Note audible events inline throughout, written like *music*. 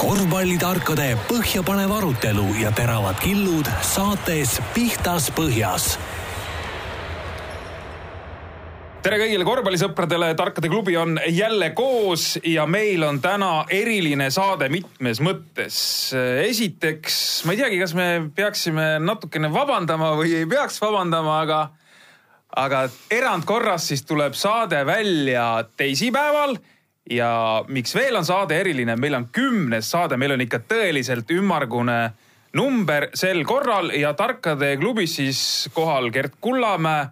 korvpallitarkade põhjapanev arutelu ja teravad killud saates Pihtas Põhjas tere kõigile korvpallisõpradele, Tarkade klubi on jälle koos ja meil on täna eriline saade mitmes mõttes. esiteks, ma ei teagi, kas me peaksime natukene vabandama või ei peaks vabandama, aga, aga erandkorras siis tuleb saade välja teisipäeval ja miks veel on saade eriline, meil on kümnes saade, meil on ikka tõeliselt ümmargune number sel korral ja Tarkade klubis siis kohal Gert Kullamäe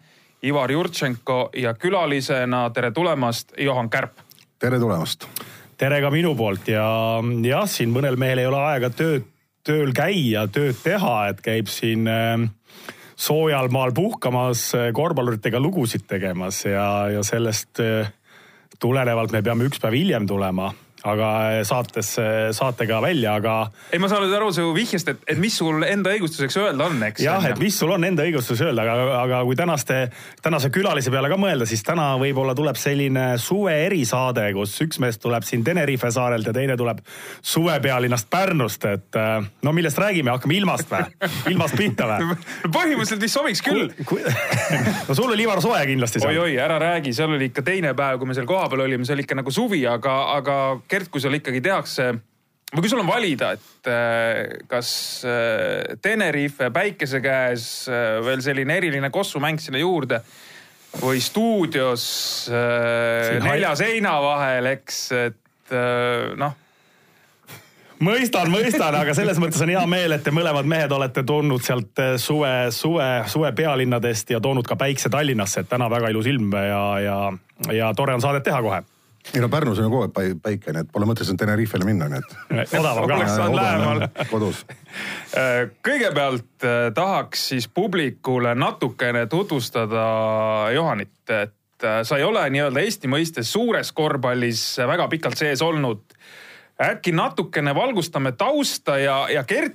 Ivar Jurtšenko ja külalisena tere tulemast, Johan Kärp. tere tulemast. tere ka minu poolt ja jah, siin mõnel mehel ei ole aega tööd, tööl käia, tööd teha, et käib siin äh, soojal maal puhkamas, äh, korvpalluritega lugusid tegemas ja, ja sellest äh, tulenevalt me peame üks päev hiljem tulema aga saates, saatega välja, aga. ei, ma saan nüüd aru su vihjest, et, et mis sul enda õigustuseks öelda on, eks. jah, et mis sul on enda õigustus öelda, aga, aga kui tänaste, tänase külalise peale ka mõelda, siis täna võib-olla tuleb selline suve erisaade, kus üks mees tuleb siin Tenerife saarelt ja teine tuleb suvepealinnast Pärnust, et äh, no millest räägime, hakkame ilmast või? ilmast pihta või? *laughs* põhimõtteliselt vist sobiks küll. *laughs* no sul oli Ivar soe kindlasti seal. oi-oi, ära räägi, seal oli ikka teine päev, kui me seal kohapeal olime, see oli ikka nagu suvi, aga, aga Gert, kui sul ikkagi tehakse või kui sul on valida, et äh, kas äh, Tenerife päikese käes äh, veel selline eriline kossumäng sinna juurde või stuudios nelja seina vahel, eks, et noh. Mõistan, mõistan, aga selles mõttes on hea meel, et te mõlemad mehed olete tulnud sealt suve, suve, suve pealinnadest ja toonud ka päikse Tallinnasse, et täna väga ilus ilm ja, ja, ja tore on saadet teha kohe ei no Pärnus on ju kogu aeg päike, nii et pole mõtet sinna Tenerifele minna, nii et. *laughs* odavam ka. oleks saanud lähemal. *laughs* kodus. Äh, kõigepealt äh, tahaks siis publikule natukene tutvustada Johanit, et äh, sa ei ole nii-öelda Eesti mõistes suures korvpallis väga pikalt sees olnud. äkki natukene valgustame tausta ja, ja Gert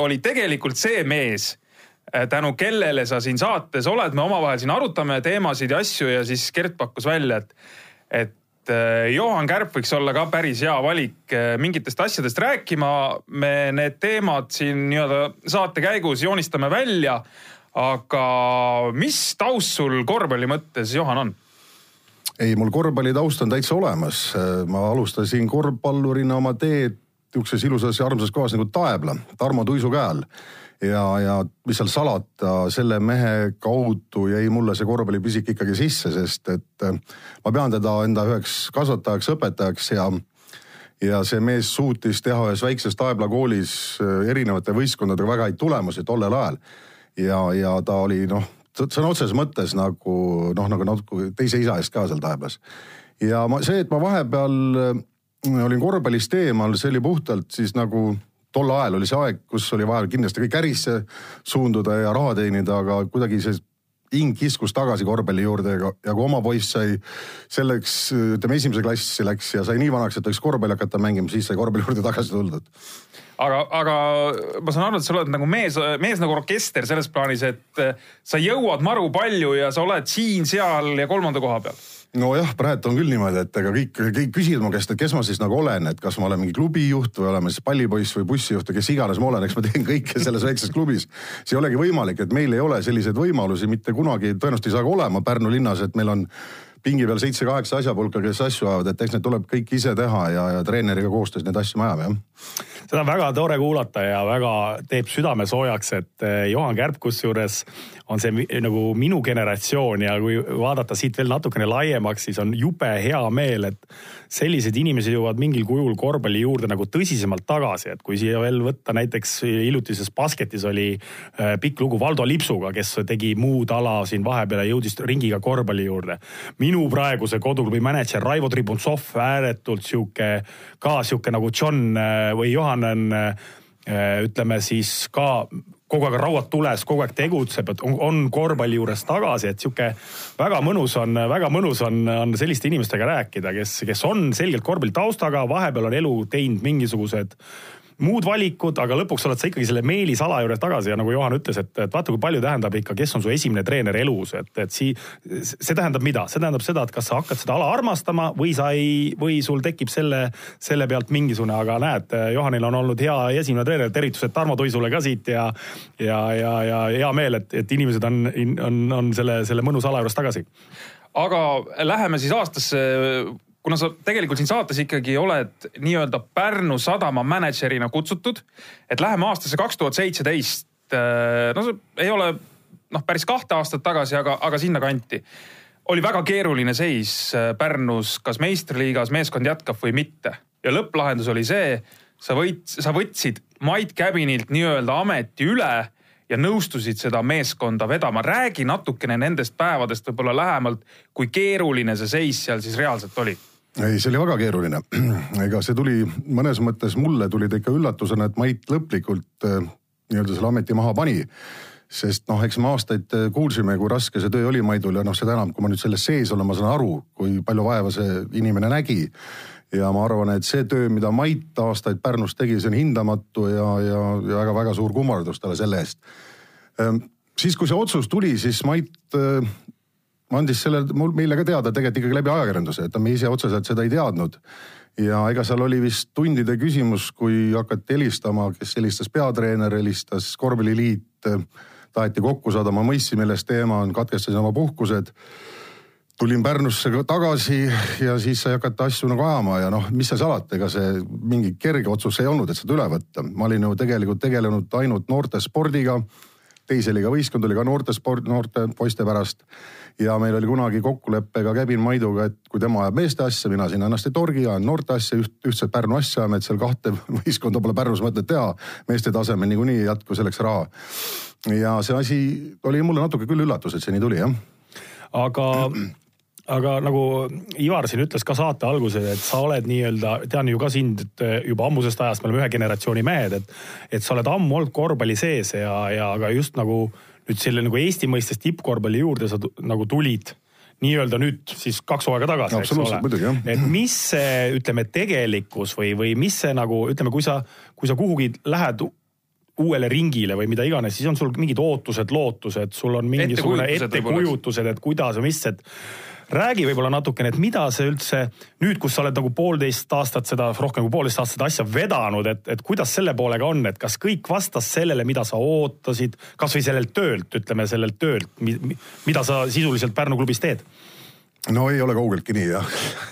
oli tegelikult see mees tänu kellele sa siin saates oled, me omavahel siin arutame teemasid ja asju ja siis Gert pakkus välja, et, et Johan Kärp võiks olla ka päris hea valik äh, mingitest asjadest rääkima. me need teemad siin nii-öelda saate käigus joonistame välja. aga mis taust sul korvpalli mõttes, Johan, on? ei, mul korvpallitaust on täitsa olemas. ma alustasin korvpallurina oma teed niisuguses ilusas ja armsas kohas nagu Taebla, Tarmo Tuisu käe all ja, ja mis seal salata, selle mehe kaudu jäi mulle see korvpallipisik ikkagi sisse, sest et äh, ma pean teda enda üheks kasvatajaks, õpetajaks ja ja see mees suutis teha ühes väikses Taebla koolis äh, erinevate võistkondadega väga häid tulemusi tollel ajal. ja, ja ta oli noh, sõna otseses mõttes nagu noh, nagu natuke teise isa eest ka seal Taeblas. ja ma, see, et ma vahepeal äh, olin korvpallist eemal, see oli puhtalt siis nagu tol ajal oli see aeg, kus oli vaja kindlasti kõik ärisse suunduda ja raha teenida, aga kuidagi see hing kiskus tagasi korvpalli juurde ja, ja kui oma poiss sai selleks, ütleme esimese klassi läks ja sai nii vanaks, et võiks korvpalli hakata mängima, siis sai korvpalli juurde tagasi tuldud. aga, aga ma saan aru, et sa oled nagu mees, mees nagu orkester selles plaanis, et sa jõuad maru palju ja sa oled siin-seal ja kolmanda koha peal nojah, praegu on küll niimoodi, et ega kõik, kõik küsivad mu käest, et kes ma siis nagu olen, et kas ma olen mingi klubijuht või olen ma siis pallipoiss või bussijuht või kes iganes ma olen, eks ma teen kõike selles väikses klubis. see ei olegi võimalik, et meil ei ole selliseid võimalusi mitte kunagi, tõenäoliselt ei saa ka olema Pärnu linnas, et meil on pingi peal seitse-kaheksa asjapulka, kes asju ajavad, et eks need tuleb kõik ise teha ja, ja treeneriga koostöös neid asju me ajame, jah. seda on väga tore kuulata ja väga teeb südame soojaks, et eh, Juhan Kärp kusjuures on see nagu minu generatsioon ja kui vaadata siit veel natukene laiemaks, siis on jube hea meel, et sellised inimesed jõuavad mingil kujul korvpalli juurde nagu tõsisemalt tagasi, et kui siia veel võtta näiteks hiljutises basketis oli eh, pikk lugu Valdo Lipsuga, kes tegi muud ala siin vahepeal ja jõudis ringiga korvpalli juurde. Minu praeguse koduklubi mänedžer Raivo Tribuntsov, ääretult sihuke, ka sihuke nagu John äh, või Johan on äh, ütleme siis ka kogu aeg rauad tules, kogu aeg tegutseb, et on, on korvpalli juures tagasi, et sihuke väga mõnus on, väga mõnus on, on selliste inimestega rääkida, kes, kes on selgelt korvpalli taustaga, vahepeal on elu teinud mingisugused muud valikud, aga lõpuks oled sa ikkagi selle meelisala juures tagasi ja nagu Juhan ütles, et, et vaata, kui palju tähendab ikka, kes on su esimene treener elus, et, et sii-, see tähendab mida, see tähendab seda, et kas sa hakkad seda ala armastama või sa ei, või sul tekib selle, selle pealt mingisugune, aga näed, Johanil on olnud hea esimene treener, tervitused Tarmo Tuisule ka siit ja, ja, ja, ja hea meel, et, et inimesed on, on, on selle, selle mõnusa ala juures tagasi. aga läheme siis aastasse kuna sa tegelikult siin saates ikkagi oled nii-öelda Pärnu sadama mänedžerina kutsutud, et läheme aastasse kaks tuhat seitseteist. Äh, no see ei ole noh, päris kahte aastat tagasi, aga, aga sinnakanti. oli väga keeruline seis äh, Pärnus, kas meistriliigas meeskond jätkab või mitte ja lõpplahendus oli see, sa võid, sa võtsid Mait Käbinilt nii-öelda ameti üle ja nõustusid seda meeskonda vedama. räägi natukene nendest päevadest võib-olla lähemalt, kui keeruline see seis seal siis reaalselt oli ei, see oli väga keeruline. *clears throat* ega see tuli mõnes mõttes mulle tuli ta ikka üllatusena, et Mait lõplikult äh, nii-öelda selle ameti maha pani. sest noh, eks me aastaid äh, kuulsime, kui raske see töö oli Maidul ja noh, seda enam, kui ma nüüd selles sees olen, ma saan aru, kui palju vaeva see inimene nägi. ja ma arvan, et see töö, mida Mait aastaid Pärnus tegi, see on hindamatu ja, ja, väga-väga suur kummardus talle selle eest. Ehm, siis, kui see otsus tuli, siis Mait äh, andis selle meile ka teada tegelikult ikkagi läbi ajakirjanduse, et me ise otseselt seda ei teadnud. ja ega seal oli vist tundide küsimus, kui hakati helistama, kes helistas peatreener, helistas korvpalliliit, taheti kokku saada, ma mõistsin, milles teema on, katkestasin oma puhkused tulin Pärnusse tagasi ja siis sai hakata asju nagu ajama ja noh, mis seal salata, ega see mingi kerge otsus ei olnud, et seda üle võtta. ma olin ju tegelikult tegelenud ainult noortespordiga. Teise liiga võistkond oli ka noortesport, noorte poiste pärast ja meil oli kunagi kokkulepe ka Kevin Maiduga, et kui tema ajab meeste asja, mina sinna ennast ei torgi, ajan noorte asja, üht, ühtset Pärnu asja ajame, et seal kahte *laughs* võistkonda pole Pärnus mõtet teha. meeste tasemel niikuinii ei jätku selleks raha. ja see asi oli mulle natuke küll üllatus, et see nii tuli, jah. aga aga nagu Ivar siin ütles ka saate alguses, et sa oled nii-öelda, tean ju ka sind juba ammusest ajast, me oleme ühe generatsiooni mehed, et, et sa oled ammu olnud korvpalli sees ja, ja aga just nagu nüüd selle nagu Eesti mõistes tippkorvpalli juurde sa nagu tulid nii-öelda nüüd siis kaks hooaega tagasi, eks ole. et mis see, ütleme, tegelikkus või, või mis see nagu, ütleme, kui sa, kui sa kuhugi lähed uuele ringile või mida iganes, siis on sul mingid ootused, lootused, sul on mingisugune ettekujutused, et kuidas ja mis, et räägi võib-olla natukene, et mida see üldse nüüd, kus sa oled nagu poolteist aastat seda, rohkem kui poolteist aastat seda asja vedanud, et, et kuidas selle poolega on, et kas kõik vastas sellele, mida sa ootasid, kasvõi sellelt töölt, ütleme sellelt töölt, mida sa sisuliselt Pärnu klubis teed? no ei ole kaugeltki nii jah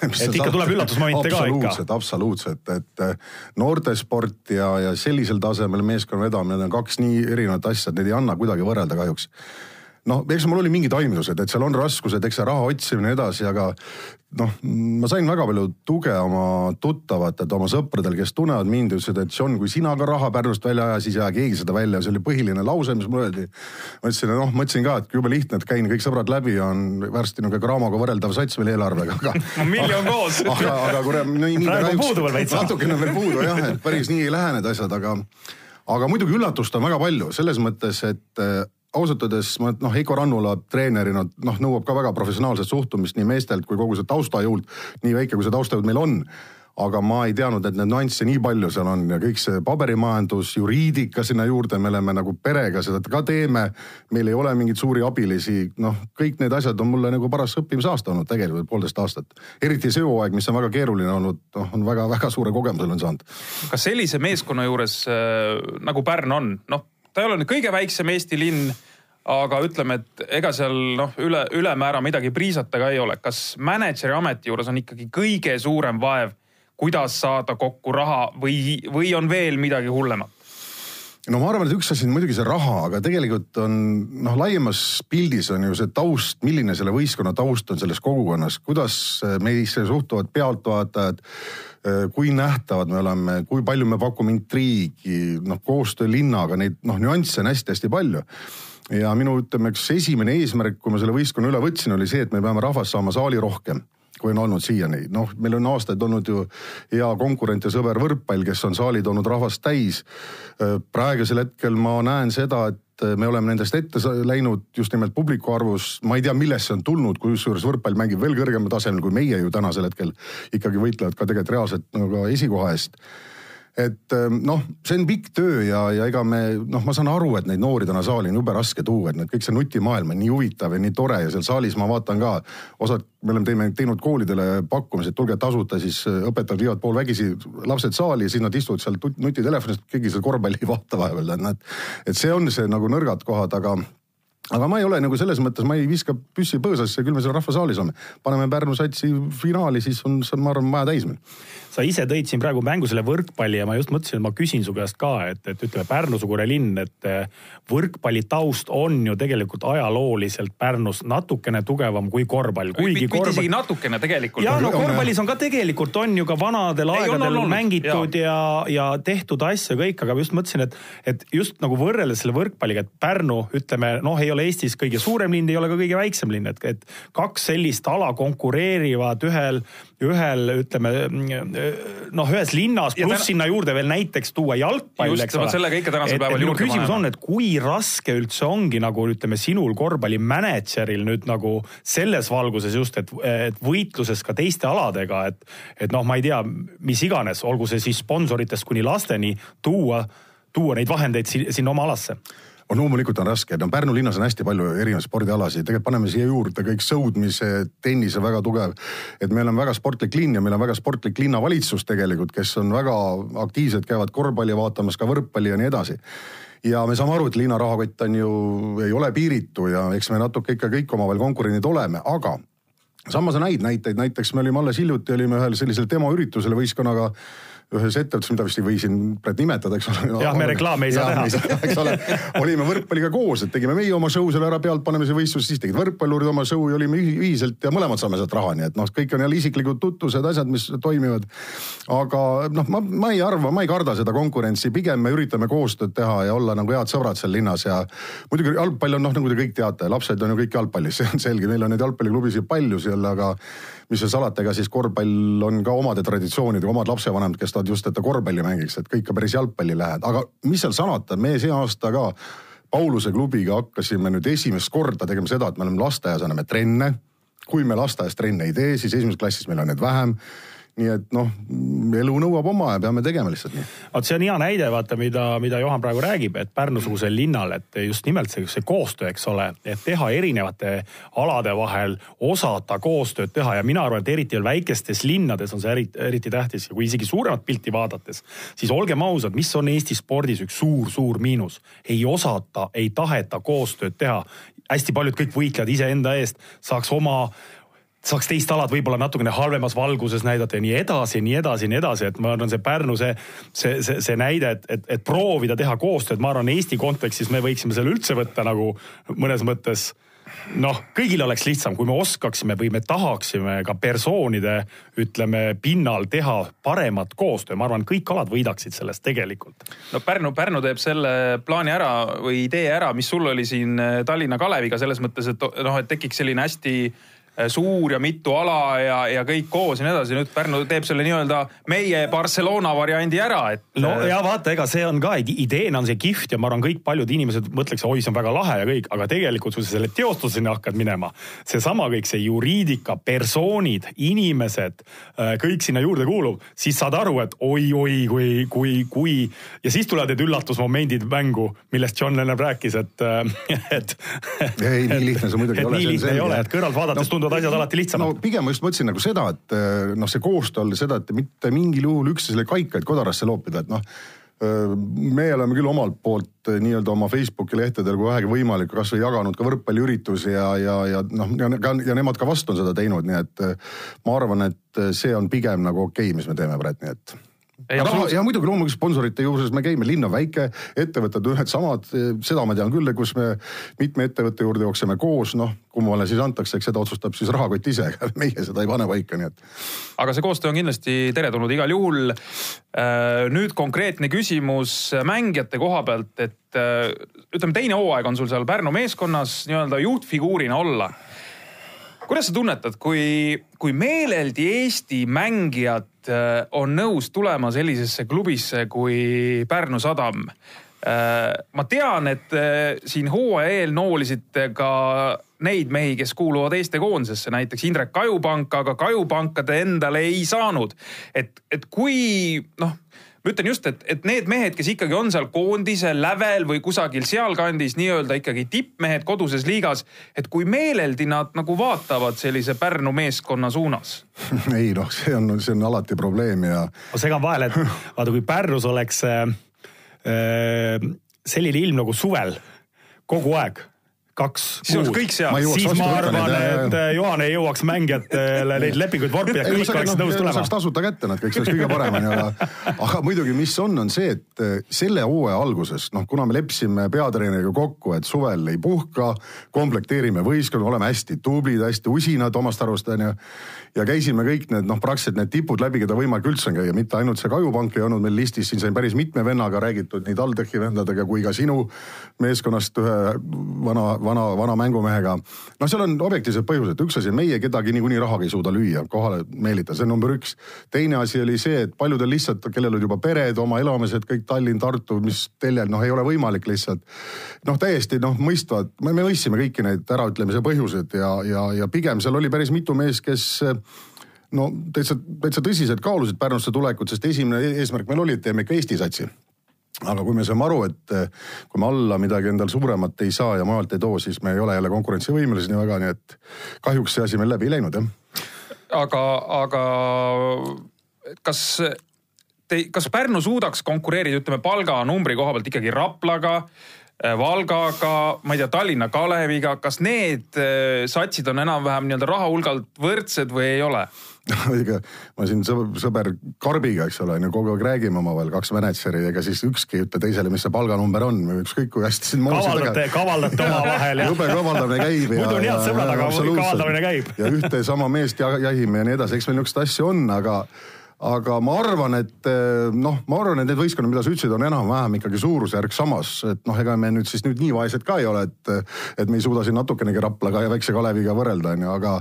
et ikka tuleb üllatusmomente ka ikka. absoluutselt, absoluutselt, et noortesport ja, ja sellisel tasemel meeskonna vedamine on kaks nii erinevat asja, et neid ei anna kuidagi võrrelda kahjuks noh, eks mul oli mingid aimdused, et seal on raskused, eks see raha otsimine edasi, aga noh, ma sain väga palju tuge oma tuttavatelt, oma sõpradel, kes tunnevad mind, ütlesid, et John, kui sina ka raha Pärnust välja aja, siis ei aja keegi seda välja. see oli põhiline lause, mis mulle öeldi. ma ütlesin, noh, mõtlesin ka, et jube lihtne, et käin kõik sõbrad läbi, on varsti nagu Craamoga võrreldav sats veel eelarvega, aga *laughs* miljon koos. *laughs* aga, aga kurat, nii, nii kahjuks natukene veel puudu jah, et päris nii ei lähe need asjad, aga aga muidugi üllatust on väga palju selles mõttes, et ausalt öeldes ma noh, Heiko Rannula treenerina noh, nõuab ka väga professionaalset suhtumist nii meestelt kui kogu see taustajõud, nii väike kui see taustajõud meil on aga ma ei teadnud, et neid nüansse nii palju seal on ja kõik see paberimajandus, juriidika sinna juurde, me oleme nagu perega seda ka teeme. meil ei ole mingeid suuri abilisi, noh, kõik need asjad on mulle nagu paras õppimisaasta olnud tegelikult poolteist aastat. eriti see hooaeg, mis on väga keeruline olnud, noh, on väga-väga suure kogemuse olen saanud. kas sellise meeskonna juures äh, nagu Pärn on, noh ta ei ole nüüd kõige väiksem Eesti linn, aga ütleme, et ega seal noh, üle, ülemäära midagi priisata ka ei ole. kas mänedžeri ameti juures on ikkagi kõige suurem vaev, kuidas saada kokku raha või, või on veel midagi hullemat? no ma arvan, et üks asi on muidugi see raha, aga tegelikult on noh, laiemas pildis on ju see taust, milline selle võistkonna taust on selles kogukonnas, kuidas meisse suhtuvad pealtvaatajad kui nähtavad me oleme, kui palju me pakume intriigi, noh koostöö linnaga, neid noh nüansse on hästi-hästi palju ja minu ütleme, üks esimene eesmärk, kui ma selle võistkonna üle võtsin, oli see, et me peame rahvast saama saali rohkem kui on olnud siiani. noh, meil on aastaid olnud ju hea konkurent ja sõber võrkpall, kes on saali toonud rahvast täis. Äh, praegusel hetkel ma näen seda, et et me oleme nendest ette läinud just nimelt publiku arvus. ma ei tea, millest see on tulnud, kusjuures võrkpall mängib veel kõrgemal tasemel kui meie ju tänasel hetkel ikkagi võitlevad ka tegelikult reaalselt nagu esikoha eest et ähm, noh, see on pikk töö ja, ja ega me noh, ma saan aru, et neid noori täna saali on jube raske tuua, et need kõik see nutimaailm on nii huvitav ja nii tore ja seal saalis ma vaatan ka osad, me oleme teeme, teinud koolidele pakkumise, et tulge tasuta, siis äh, õpetajad viivad poolvägisi lapsed saali ja siis nad istuvad seal nutitelefonist, keegi seal korvpalli ei *laughs* vaata vahepeal, et noh, et see on see nagu nõrgad kohad, aga aga ma ei ole nagu selles mõttes, ma ei viska püssi põõsasse, küll me seal rahvasaalis oleme. paneme Pärnu satsi finaali, siis on, ma arvan, maja täis meil. sa ise tõid siin praegu mängu selle võrkpalli ja ma just mõtlesin, et ma küsin su käest ka, et, et ütleme Pärnu-sugune linn, et eh, võrkpalli taust on ju tegelikult ajalooliselt Pärnus natukene tugevam kui korvpall. kuigi korvpall. isegi natukene tegelikult. ja no korvpallis on ka tegelikult on ju ka vanadel ei, aegadel on, on, mängitud ja, ja, ja tehtud asju kõik, aga just mõtlesin, et, et just nagu võrreldes selle võrkpalliga, et Pärnu ütleme noh, ei ole ole Eestis kõige suurem linn, ei ole ka kõige väiksem linn, et, et kaks sellist ala konkureerivad ühel, ühel ütleme noh, ühes linnas, pluss sinna juurde veel näiteks tuua jalgpall, eks ole. sellega ikka tänasel päeval juurde küsimus on, et kui raske üldse ongi nagu ütleme sinul korvpallimänedžeril nüüd nagu selles valguses just, et, et võitluses ka teiste aladega, et, et noh, ma ei tea, mis iganes, olgu see siis sponsoritest kuni lasteni tuua tuua neid vahendeid sinna oma alasse on loomulikult on raske, no Pärnu linnas on hästi palju erinevaid spordialasid, tegelikult paneme siia juurde kõik sõudmise, tennise väga tugev. et meil on väga sportlik linn ja meil on väga sportlik linnavalitsus tegelikult, kes on väga aktiivsed, käivad korvpalli vaatamas, ka võrkpalli ja nii edasi. Ja me saame aru, et linna rahakott on ju, ei ole piiritu ja eks me natuke ikka kõik omavahel konkurendid oleme, aga samas on häid näiteid, näiteks me olime alles hiljuti olime ühel sellisel demoüritusel võistkonnaga ühes ettevõttes, mida vist ei või siin praegu nimetada, eks ole. jah, me reklaami ei saa teha. eks ole, olime võrkpalliga koos, et tegime meie oma show selle ära, pealtpanemise võistlus, siis tegid võrkpallurid oma show ja olime ühiselt ja mõlemad saame sealt raha, nii et noh, kõik on jälle isiklikud tutvused, asjad, mis toimivad. aga noh, ma, ma ei arva, ma ei karda seda konkurentsi, pigem me üritame koostööd teha ja olla nagu head sõbrad seal linnas ja muidugi jalgpall on noh, nagu te kõik teate, lapsed on ju kõik jalgpallis, see on selge, meil on neid jalgpalliklubisid palju seal, aga mis seal salata, ega siis korvpall on ka omade traditsioonidega, omad lapsevanemad, kes tahavad just, et ta korvpalli mängiks, et kõik ka päris jalgpalli lähed, aga mis seal salata, me see aasta ka Pauluse klubiga hakkasime nüüd esimest korda tegema seda, et me oleme lasteaias anname trenne. kui me lasteaias trenne ei tee, siis esimeses klassis meil on need vähem nii et noh, elu nõuab oma ja peame tegema lihtsalt nii. vot see on hea näide, vaata, mida, mida Johan praegu räägib, et Pärnu-sugusel linnal, et just nimelt see, see koostöö, eks ole, et teha erinevate alade vahel, osata koostööd teha ja mina arvan, et eriti veel väikestes linnades on see eriti, eriti tähtis ja kui isegi suuremat pilti vaadates, siis olgem ausad, mis on Eesti spordis üks suur-suur miinus. ei osata, ei taheta koostööd teha hästi paljud kõik võitlevad iseenda eest, saaks oma saaks teist alad võib-olla natukene halvemas valguses näidata ja nii edasi, nii edasi, nii edasi, et ma arvan, see Pärnu see, see, see, see näide, et, et, et proovida teha koostööd, ma arvan, Eesti kontekstis me võiksime selle üldse võtta nagu mõnes mõttes noh, kõigil oleks lihtsam, kui me oskaksime või me tahaksime ka persoonide, ütleme, pinnal teha paremat koostöö, ma arvan, kõik alad võidaksid sellest tegelikult. no Pärnu, Pärnu teeb selle plaani ära või idee ära, mis sul oli siin Tallinna Kaleviga selles mõttes, et noh, et tekiks selline hästi suur ja mitu ala ja, ja kõik koos ja nii edasi. nüüd Pärnu teeb selle nii-öelda meie Barcelona variandi ära, et. no äh, ja vaata, ega see on ka ideena on see kihvt ja ma arvan, kõik paljud inimesed mõtleks, oi, see on väga lahe ja kõik, aga tegelikult kui sa selle teostuseni hakkad minema, seesama kõik see juriidika, persoonid, inimesed, äh, kõik sinna juurde kuulub, siis saad aru, et oi-oi, kui, kui, kui ja siis tulevad need üllatusmomendid mängu, millest John Lennon rääkis, et, *laughs* et. ei, nii lihtne see muidugi ei ole. nii lihtne ei ole, et kõrvalt vaadates no, tunduvad asjad alati lihtsamad. no pigem ma just mõtlesin nagu seda, et eh, noh, see koostöö all seda, et mitte mingil juhul üksteisele kaikaid kodarasse loopida, et noh eh, me oleme küll omalt poolt eh, nii-öelda oma Facebooki lehtedel, kui vähegi võimalik, kasvõi jaganud ka võrkpalliüritusi ja, ja, ja noh, ja, ja nemad ka vastu on seda teinud, nii et ma arvan, et see on pigem nagu okei okay,, mis me teeme praegu, nii et raha, ja muidugi loomulikult sponsorite juures me käime, linn on väike, ettevõtted ühed samad, seda ma tean küll, kus me mitme ettevõtte juurde jookseme koos, noh, kummale siis antakse, eks seda otsustab siis rahakott ise, *laughs* meie seda ei pane paika, nii et. aga see koostöö on kindlasti teretulnud igal juhul. Äh, nüüd konkreetne küsimus mängijate koha pealt, et äh, ütleme, teine hooaeg on sul seal Pärnu meeskonnas nii-öelda juhtfiguurina olla kuidas sa tunnetad, kui, kui meeleldi Eesti mängijad äh, on nõus tulema sellisesse klubisse kui Pärnu Sadam? ma tean, et äh, siin hooaja eel noolisite ka neid mehi, kes kuuluvad Eesti koondisesse, näiteks Indrek Kajupank, aga Kajupanka te endale ei saanud. et, et kui noh ma ütlen just, et, et need mehed, kes ikkagi on seal koondise lävel või kusagil sealkandis nii-öelda ikkagi tippmehed koduses liigas, et kui meeleldi nad nagu vaatavad sellise Pärnu meeskonna suunas *laughs* ei noh, see on, see on alati probleem ja. ma segan vahele, et *laughs* vaata, kui Pärnus oleks äh, äh, selline ilm nagu suvel kogu aeg kaks siis oleks kõik seal. siis ma arvan, et Juhan ei jõuaks mängijatele neid lepinguid vormi ja kõik oleksid nõus tulema. saaks tasuta kätte nad kõik, see oleks kõige parem onju, aga, aga muidugi, mis on, on see, et eh, selle hooaja alguses, noh, kuna me leppisime peatreeneriga kokku, et suvel ei puhka, komplekteerime võistkonna, oleme hästi tublid, hästi usinad omast arust onju ja käisime kõik need noh, praktiliselt need tipud läbi, keda võimalik üldse on käia, mitte ainult see Kajupank ei olnud meil listis, siin sai päris mitme vennaga räägitud, nii TalTechi vendadega kui ka sinu meeskonnast ühe vana, vana, vana mängumehega. noh, seal on objektiivsed põhjused, üks asi, meie kedagi niikuinii rahaga ei suuda lüüa, kohale meelitada, see on number üks. teine asi oli see, et paljudel lihtsalt, kellel olid juba pered, oma elamised, kõik Tallinn, Tartu, mis teljel, noh, ei ole võimalik lihtsalt. noh, täiesti noh, mõistvad, me mõistsime kõiki neid äraütlemise põhjused ja, ja, ja pigem seal oli päris mitu meest, kes no täitsa, täitsa tõsiselt kaalusid Pärnusse tulekut, sest esimene eesmärk meil oli, et teeme ikka Eesti satsi aga kui me saame aru, et eh, kui me alla midagi endal suuremat ei saa ja mujalt ei too, siis me ei ole jälle konkurentsivõimelised nii väga, nii et kahjuks see asi meil läbi ei läinud jah. aga, aga kas te, kas Pärnu suudaks konkureerida, ütleme palganumbri koha pealt ikkagi Raplaga, eh, Valgaga, ma ei tea, Tallinna Kaleviga, kas need eh, satsid on enam-vähem nii-öelda raha hulgalt võrdsed või ei ole? *laughs* muidugi ma siin sõber Karbiga, eks ole, on ju, kogu aeg räägime omavahel, kaks mänedžeri, ega siis ükski ei ütle teisele, mis see palganumber on või ükskõik kui hästi siin. kavaldate, kavaldate *laughs* omavahel. jube kavaldamine käib. muidu on head sõbrad, aga kavaldamine käib. ja ühte sama meest jahime ja nii edasi, eks meil niisuguseid asju on, aga aga ma arvan, et noh, ma arvan, et need võistkonnad, mida sa ütlesid, on enam-vähem ikkagi suurusjärk samas, et noh, ega me nüüd siis nüüd nii vaesed ka ei ole, et, et me ei suuda siin natukenegi Raplaga ja Väikse Kaleviga võrrelda, onju, aga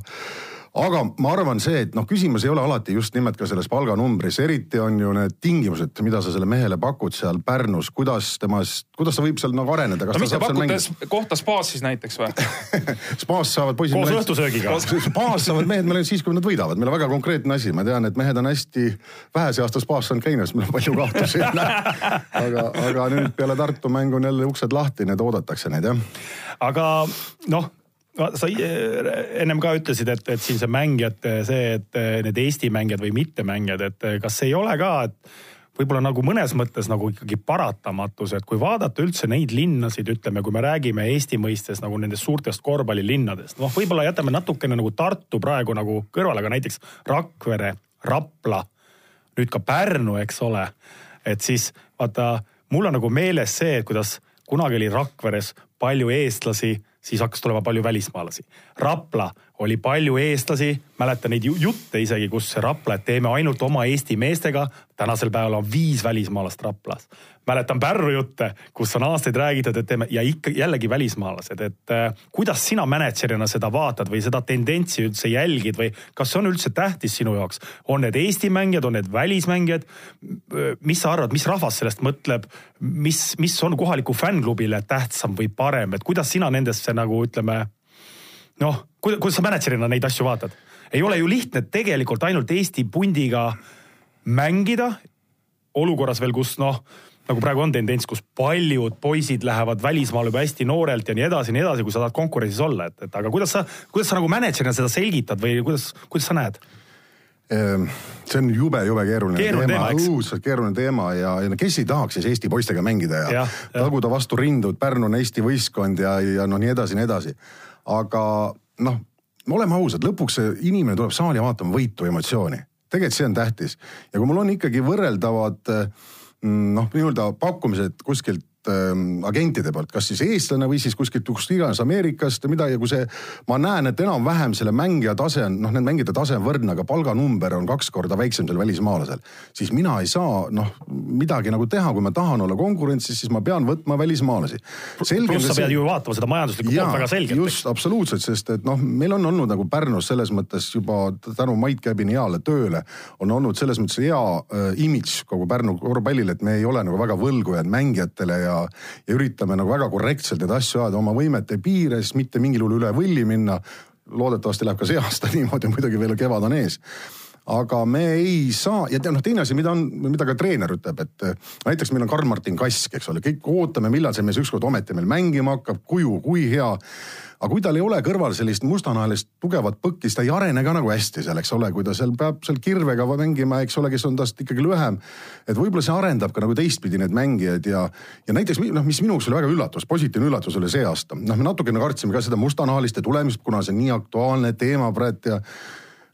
aga ma arvan see, et noh, küsimus ei ole alati just nimelt ka selles palganumbris, eriti on ju need tingimused, mida sa sellele mehele pakud seal Pärnus, kuidas temast, kuidas ta võib seal nagu areneda. no mis te pakute, kohta spaas siis näiteks või *laughs* spaas saavad poisid. koos õhtusöögiga. spaas saavad mehed meil siis, kui nad võidavad, meil on väga konkreetne asi, ma tean, et mehed on hästi vähese aasta spaas saanud käinud, sest meil on palju kahtlusi *laughs* aga, aga nüüd peale Tartu mängu on jälle uksed lahti, need oodatakse neid jah. aga noh sa ennem ka ütlesid, et, et siin see mängijate see, et need Eesti mängijad või mittemängijad, et kas ei ole ka, et võib-olla nagu mõnes mõttes nagu ikkagi paratamatus, et kui vaadata üldse neid linnasid, ütleme, kui me räägime Eesti mõistes nagu nendest suurtest korvpallilinnadest, noh, võib-olla jätame natukene nagu Tartu praegu nagu kõrvale, aga näiteks Rakvere, Rapla, nüüd ka Pärnu, eks ole. et siis vaata, mul on nagu meeles see, kuidas kunagi oli Rakveres palju eestlasi siis hakkas tulema palju välismaalasi. Rapla oli palju eestlasi, mäletan neid jutte isegi, kus Rapla, et teeme ainult oma Eesti meestega. tänasel päeval on viis välismaalast Raplas. mäletan Pärnu jutte, kus on aastaid räägitud, et teeme ja ikka jällegi välismaalased, et äh, kuidas sina mänedžerina seda vaatad või seda tendentsi üldse jälgid või kas see on üldse tähtis sinu jaoks? on need Eesti mängijad, on need välismängijad? mis sa arvad, mis rahvas sellest mõtleb, mis, mis on kohaliku fännklubile tähtsam või parem, et kuidas sina nendesse nagu ütleme noh, kuidas sa mänedžerina neid asju vaatad? ei ole ju lihtne tegelikult ainult Eesti pundiga mängida olukorras veel, kus noh, nagu praegu on tendents, kus paljud poisid lähevad välismaale juba hästi noorelt ja nii edasi, nii edasi, kui sa tahad konkurentsis olla, et, et aga kuidas sa, kuidas sa nagu mänedžerina seda selgitad või kuidas, kuidas sa näed? Ehm, see on jube, jube keeruline, keeruline teema, teema, õudselt keeruline teema ja, ja kes ei tahaks siis Eesti poistega mängida ja, ja taguda vastu rindu, et Pärnu on Eesti võistkond ja, ja no nii edasi, nii edasi aga noh, oleme ausad, lõpuks see inimene tuleb saali vaatama võitu, emotsiooni. tegelikult see on tähtis ja kui mul on ikkagi võrreldavad mm, noh, nii-öelda pakkumised kuskilt äh, agentide poolt, kas siis eestlane või siis kuskilt kust iganes Ameerikast või midagi, kui see, ma näen, et enam-vähem selle mängija tase on, noh, need mängijate tase on võrdne, aga palganumber on kaks korda väiksem sellel välismaalasel. siis mina ei saa noh, midagi nagu teha, kui ma tahan olla konkurentsis, siis ma pean võtma välismaalasi. pluss sa pead ju vaatama seda majanduslikku poolt väga selgelt. just, absoluutselt, sest et noh, meil on olnud nagu Pärnus selles mõttes juba tänu Mait Käbini heale tööle on olnud selles mõttes hea äh, imidž kogu Pärnu korvpallile, et me ei ole nagu väga võlgu jäänud mängijatele ja ja, ja üritame nagu väga korrektselt neid asju ajada oma võimete piires, mitte mingil juhul üle võlli minna. loodetavasti läheb ka see *laughs* aasta niimoodi, muidugi veel kevad on ees aga me ei saa ja noh, teine asi, mida on, mida ka treener ütleb, et äh, näiteks meil on Karl-Martin Kask, eks ole, kõik ootame, millal see mees ükskord ometi meil mängima hakkab, kuju, kui hea aga kui tal ei ole kõrval sellist mustanahalist tugevat põkki, siis ta ei arene ka nagu hästi seal, eks ole, kui ta seal peab seal kirvega mängima, eks ole, kes on tast ikkagi lühem. et võib-olla see arendab ka nagu teistpidi need mängijad ja, ja näiteks noh, mis minu jaoks oli väga üllatus, positiivne üllatus oli see aasta. noh, me natukene kartsime ka seda mustanahaliste tulemist, kuna see on nii aktuaalne teema praegu ja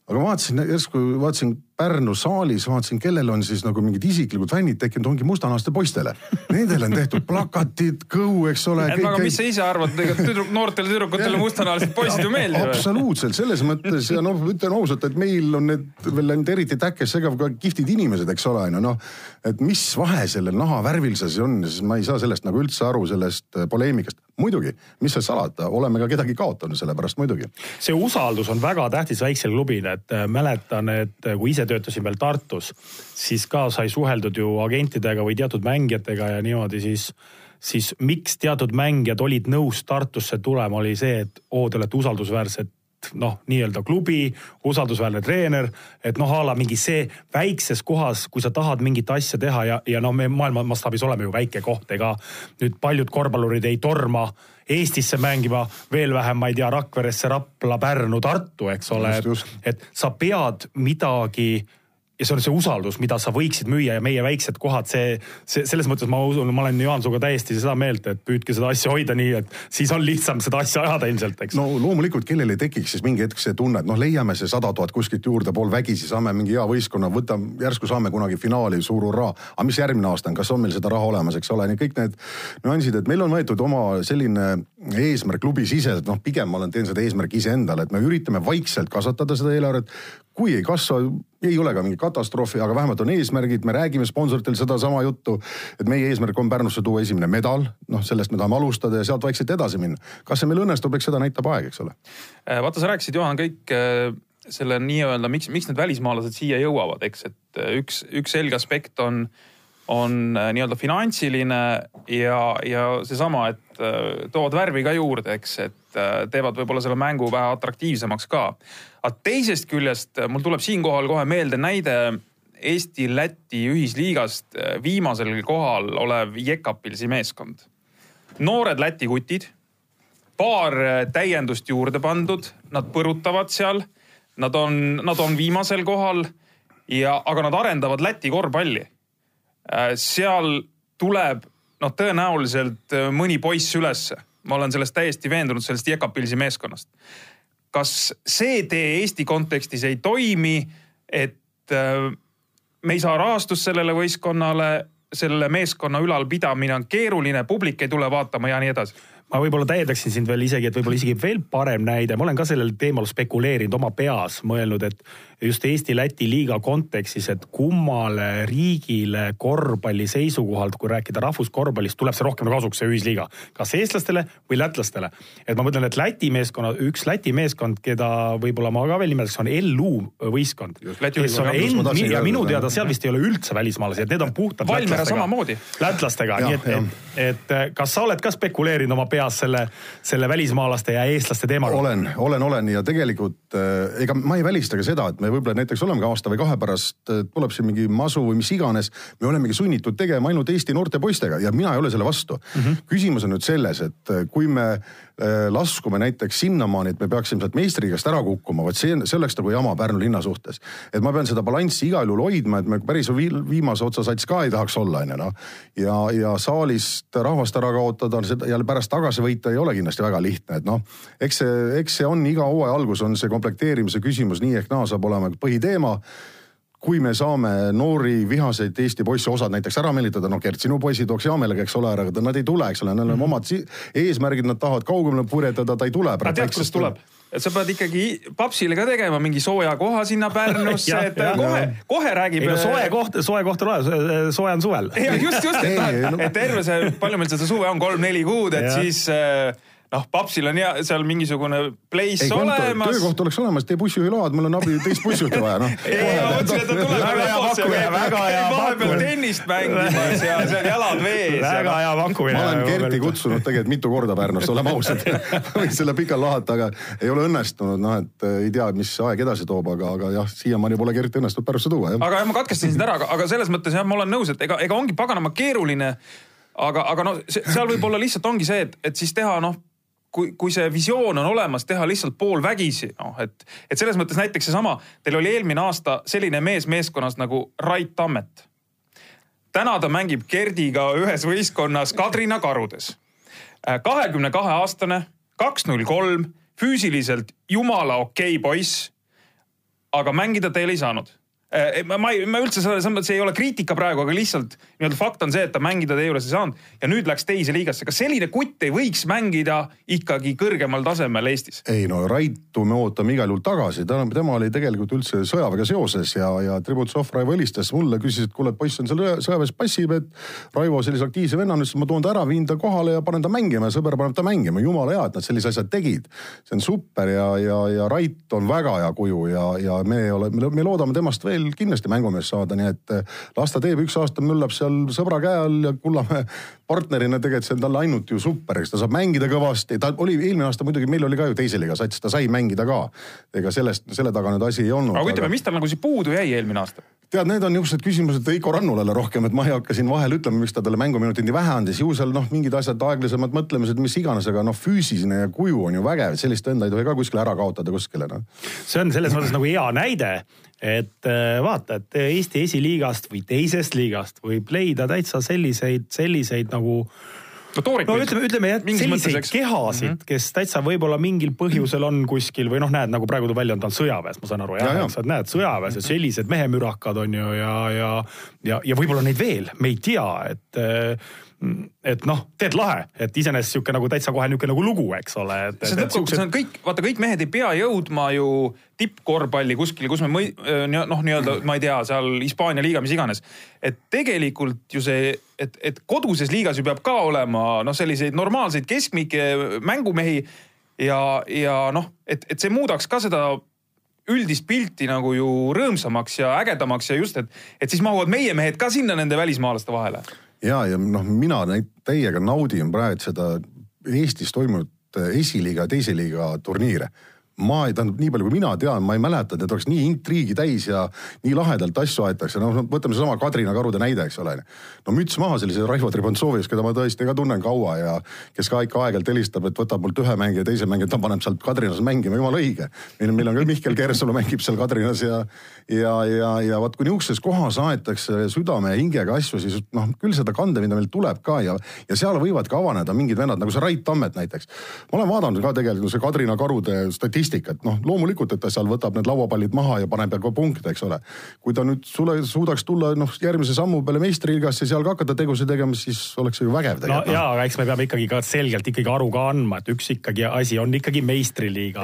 aga vaatasin järsku, vaatasin Pärnu saalis, vaatasin, kellel on siis nagu mingid isiklikud fännid tekkinud, ongi mustanahaste poistele. Nendele on tehtud plakatid, kõhu, eks ole. aga kõik, mis sa ise arvad, ega tüdruk, noortele tüdrukutele mustanahalised poisid ju meeldivad. absoluutselt, selles mõttes ja noh, ütlen ausalt, et meil on need veel ainult eriti täkkes segav ka kihvtid inimesed, eks ole, on ju noh. et mis vahe sellel nahavärvil siis on, siis ma ei saa sellest nagu üldse aru, sellest äh, poleemikast. muidugi, mis seal salata, oleme ka kedagi kaotanud selle pärast muidugi. see usaldus on väga tähtis väiksel klubil, et äh, mäletan, et äh, kui ise töötasin veel Tartus, siis ka sai suheldud ju agentidega või teatud mängijatega ja niimoodi siis siis miks teatud mängijad olid nõus Tartusse tulema, oli see, et oo, te olete usaldusväärsed noh, nii-öelda klubi, usaldusväärne treener, et noh, a la mingi see väikses kohas, kui sa tahad mingit asja teha ja, ja no me maailma mastaabis oleme ju väike koht, ega nüüd paljud korvpallurid ei torma Eestisse mängima, veel vähem, ma ei tea, Rakveresse, Rapla, Pärnu, Tartu, eks ole, et sa pead midagi ja see on see usaldus, mida sa võiksid müüa ja meie väiksed kohad, see, see selles mõttes ma usun, ma olen Jaan sinuga täiesti seda meelt, et püüdke seda asja hoida nii, et siis on lihtsam seda asja ajada ilmselt, eks. no loomulikult, kellel ei tekiks siis mingi hetk see tunne, et noh, leiame see sada tuhat kuskilt juurde poolvägisi, saame mingi hea võistkonna, võtame, järsku saame kunagi finaali, suur hurraa. aga mis järgmine aasta on, kas on meil seda raha olemas, eks ole, nii kõik need nüansid, et meil on võetud oma selline eesmärk klubisiseselt, noh, pigem ma olen, teen seda eesmärki iseendale, et me üritame vaikselt kasvatada seda eelarvet kui ei kasva, ei ole ka mingit katastroofi, aga vähemalt on eesmärgid, me räägime sponsoritele sedasama juttu, et meie eesmärk on Pärnusse tuua esimene medal, noh, sellest me tahame alustada ja sealt vaikselt edasi minna. kas see meil õnnestub, eks seda näitab aeg, eks ole. Äh, vaata, sa rääkisid, Juhan, kõik äh, selle nii-öelda, miks, miks need välismaalased siia jõuavad, eks, et äh, üks, üks selge aspekt on on nii-öelda finantsiline ja, ja seesama, et toovad värvi ka juurde, eks, et teevad võib-olla selle mängu vähe atraktiivsemaks ka aga teisest küljest mul tuleb siinkohal kohe meelde näide Eesti-Läti ühisliigast äh, viimasel kohal olev Jekapilsi meeskond. noored Läti kutid, paar äh, täiendust juurde pandud, nad põrutavad seal. Nad on, nad on viimasel kohal ja, aga nad arendavad Läti korvpalli. Äh, seal tuleb noh, tõenäoliselt mõni poiss ülesse. Ma olen sellest täiesti veendunud, sellest Jekapilsi meeskonnast. kas see tee Eesti kontekstis ei toimi, et äh, me ei saa rahastust sellele võistkonnale, selle meeskonna ülalpidamine on keeruline, publik ei tule vaatama ja nii edasi ma võib-olla täiendaksin sind veel isegi, et võib-olla isegi veel parem näide, ma olen ka sellel teemal spekuleerinud oma peas, mõelnud, et just Eesti-Läti liiga kontekstis, et kummale riigile korvpalli seisukohalt, kui rääkida rahvuskorvpallist, tuleb see rohkem kasuks, see ühisliiga. kas eestlastele või lätlastele. et ma mõtlen, et Läti meeskonna, üks Läti meeskond, keda võib-olla ma ka veel nimetaks, on LU võistkond. ja minu teada seal vist ei ole üldse välismaalasi, et need on puhtalt Valmiera samamoodi. lätlastega, nii et, et, et kas sa oled ka spekuleerinud oma peas selle, selle välismaalaste ja eestlaste teemaga? olen, olen, olen ja tegelikult äh, ega ma ei välista ka seda, et me võib-olla näiteks olemegi aasta või kahe pärast, tuleb siin mingi masu või mis iganes. me olemegi sunnitud tegema ainult Eesti noorte poistega ja mina ei ole selle vastu mm. -hmm. küsimus on nüüd selles, et äh, kui me laskume näiteks sinnamaani, et me peaksime sealt meistriliigast ära kukkuma, vot see, see oleks nagu jama Pärnu linna suhtes. et ma pean seda balanssi igal juhul hoidma, et me päris viimase otsa sats ka ei tahaks olla, onju noh. ja, ja saalist rahvast ära kaotada ja pärast tagasi võita ei ole kindlasti väga lihtne, et noh, eks see, eks see on iga hooaja algus on see komplekteerimise küsimus nii ehk naa saab olema põhiteema kui me saame noori vihaseid Eesti poisse, osad näiteks ära meelitada, noh Gert, sinu poisid tooks hea meelega, eks ole, aga nad ei tule, eks ole, neil on mm -hmm. omad eesmärgid, nad tahavad kaugemale purjetada, ta ei tule. aga tead, kuidas tuleb? et sa pead ikkagi papsile ka tegema mingi sooja koha sinna Pärnusse, *laughs* et ja, kohe, kohe räägib. ei no soe koht, soe koht on olemas, soe on suvel. just, just, et, *laughs* et terve see, palju meil seda suve on, kolm-neli kuud, et ja. siis äh, noh, papsil on hea seal mingisugune place ei, olemas. töökoht oleks olemas, tee bussijuhiload, mul on abi teist bussijuhti vaja, noh. ei, ma mõtlesin, et ta tuleb Väga hea pakkumine, väga hea vahepeal pakkumine. tennist mängimas ja seal jalad vees. väga hea pakkumine. ma olen Kerti. kutsunud tegelikult mitu korda Pärnusse, oleme ausad. *laughs* võin selle pikalt lahata, aga ei ole õnnestunud, noh et äh, ei tea, mis aeg edasi toob, aga, aga jah, siiamaani pole Kerti õnnestunud Pärnusse tuua, jah. aga jah, ma katkestasin sind ära, aga, aga selles mõttes jah, ma olen nõus, et ega, ega ongi paganama keeruline. aga, aga noh, seal võib-olla lihtsalt ongi see, et, et siis teha noh, kui, kui see visioon on olemas, teha lihtsalt poolvägisi, noh et, et selles mõttes näiteks seesama, teil oli eelmine aasta selline mees meeskonnas nagu Rait Tammet. täna ta mängib Gerdiga ühes võistkonnas Kadrina karudes. kahekümne kahe aastane, kaks null kolm, füüsiliselt jumala okei okay poiss aga mängida ta ei saanud. ma, ma ei, ma üldse selles mõttes ei ole kriitika praegu, aga lihtsalt nii-öelda fakt on see, et ta mängida teie juures ei saanud ja nüüd läks teise liigasse. kas selline kutt ei võiks mängida ikkagi kõrgemal tasemel Eestis? ei no Raitu me ootame igal juhul tagasi, tähendab, tema oli tegelikult üldse sõjaväega seoses ja, ja Tributšov Raivo helistas mulle, küsis, et kuule, poiss on seal sõjaväes passib, et Raivo sellise aktiivse vennana ütles, et ma toon ta ära, viin ta kohale ja panen ta mängima ja sõber paneb ta mängima, jumala hea, et nad sellise asja tegid. see on super ja, ja, ja Rait on väga hea kuju ja, ja me oleme, me loodame temast veel kindlasti mängumees saada, nii et eh, las ta teeb üks aasta, möllab seal sõbra käe all ja Kullamäe partnerina tegelikult see on talle ainult ju super, eks ta saab mängida kõvasti, ta oli eelmine aasta muidugi, meil oli ka ju teise liiga sats, ta sai mängida ka. ega sellest, selle taga nüüd asi ei olnud. aga ütleme, mis tal nagu siis puudu jäi eelmine aasta? tead, need on niisugused küsimused Veiko Rannulale rohkem, et ma ei hakka siin vahel ütlema, miks ta talle mänguminutid nii vähe andis, ju seal noh, mingid asjad, aeglasemad mõtlemised, mis iganes, aga noh, füüsiline ja kuju on ju vägev, sellist venda ei tohi ka kuskile ära kaotada kuskile noh. see on selles mõttes nagu hea näide, et äh, vaata, et Eesti esiliigast või teisest liigast võib leida täitsa selliseid, selliseid nagu no Toorik no ütleme, ütleme jah, mingis mõttes, selliseid eks. kehasid mm, -hmm. kes täitsa võib-olla mingil põhjusel on kuskil või noh, näed nagu praegu tuleb välja, on ta on sõjaväes, ma saan aru Ja, jah ja. ja,, sa näed sõjaväes ja sellised mehemürakad on ju ja, ja, ja, ja võib-olla neid veel, me ei tea, et et noh, tead lahe, et iseenesest sihuke nagu täitsa kohe niisugune nagu lugu, eks ole. see lõppkokkuvõttes on kõik, vaata kõik mehed ei pea jõudma ju tippkorvpalli kuskile, kus me mõi- noh, nii-öelda ma ei tea, seal Hispaania liiga, mis iganes. et tegelikult ju see, et, et koduses liigas ju peab ka olema noh, selliseid normaalseid keskmikke mängumehi ja, ja noh, et, et see muudaks ka seda üldist pilti nagu ju rõõmsamaks ja ägedamaks ja just, et, et siis mahuvad meie mehed ka sinna nende välismaalaste vahele. ja, ja noh, mina täiega naudin praegu seda Eestis toimunud esiliiga ja teise liiga turniire ma ei, tähendab nii palju, kui mina tean, ma ei mäleta, et need oleks nii intriigi täis ja nii lahedalt asju aetakse, noh võtame seesama Kadrina karude näide, eks ole. no müts maha sellise Raivo Tribantsovis, keda ma tõesti ka tunnen kaua ja kes ka ikka aeg-ajalt helistab, et võtab mult ühe mängija, teise mängija, ta paneb sealt Kadrinas mängima, jumala õige. meil, meil on ka Mihkel Kersalu mängib seal Kadrinas ja, ja, ja, ja vot kui niisuguses kohas aetakse südame ja hingega asju, siis noh, küll seda kandevinda meil tuleb ka ja, ja seal võivad ka avaneda mingid vennad nagu see Rait Tammet näiteks. ma olen vaadanud ka tegelikult see Kadrina karude statistikat, noh loomulikult, et ta seal võtab need lauapallid maha ja paneb ka punkte, eks ole. kui ta nüüd sulle suudaks tulla noh, järgmise sammu peale meistriliigasse, seal ka hakata tegusid tegema, siis oleks see ju vägev no tegelikult. ja, aga eks me peame ikkagi ka selgelt ikkagi aru ka andma, et üks ikkagi asi on ikkagi meistriliiga.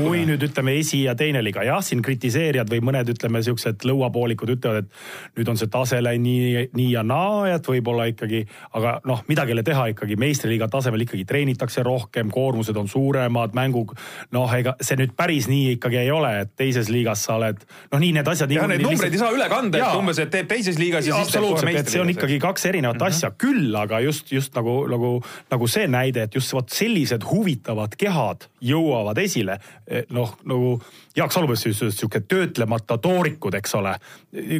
Kui nüüd ütleme esi ja teine liiga, jah, siin kritiseerijad või mõned ütleme siuksed lõuapoolikud ütlevad, et nüüd on see tase läinud nii, nii ja naa, et võib-olla ikkagi, aga noh, midagi ei ole teha ikkagi meistriliiga tasemel ikkagi treenitakse rohkem, koormused on suuremad, mängu noh, ega see nüüd päris nii ikkagi ei ole, et teises liigas sa oled, noh, nii need asjad. ja neid numbreid ei saa üle kanda, et umbes, et teeb teises liigas ja siis teeb kohe et see on meistriliigas. ikkagi kaks erinevat mm -hmm. asja, küll aga just, just nagu, nagu, nagu see näide, et just vot sellised huvitavad kehad jõuavad esile. noh, nagu Jaak Salupõs ütles, sihuke töötlemata toorikud, eks ole,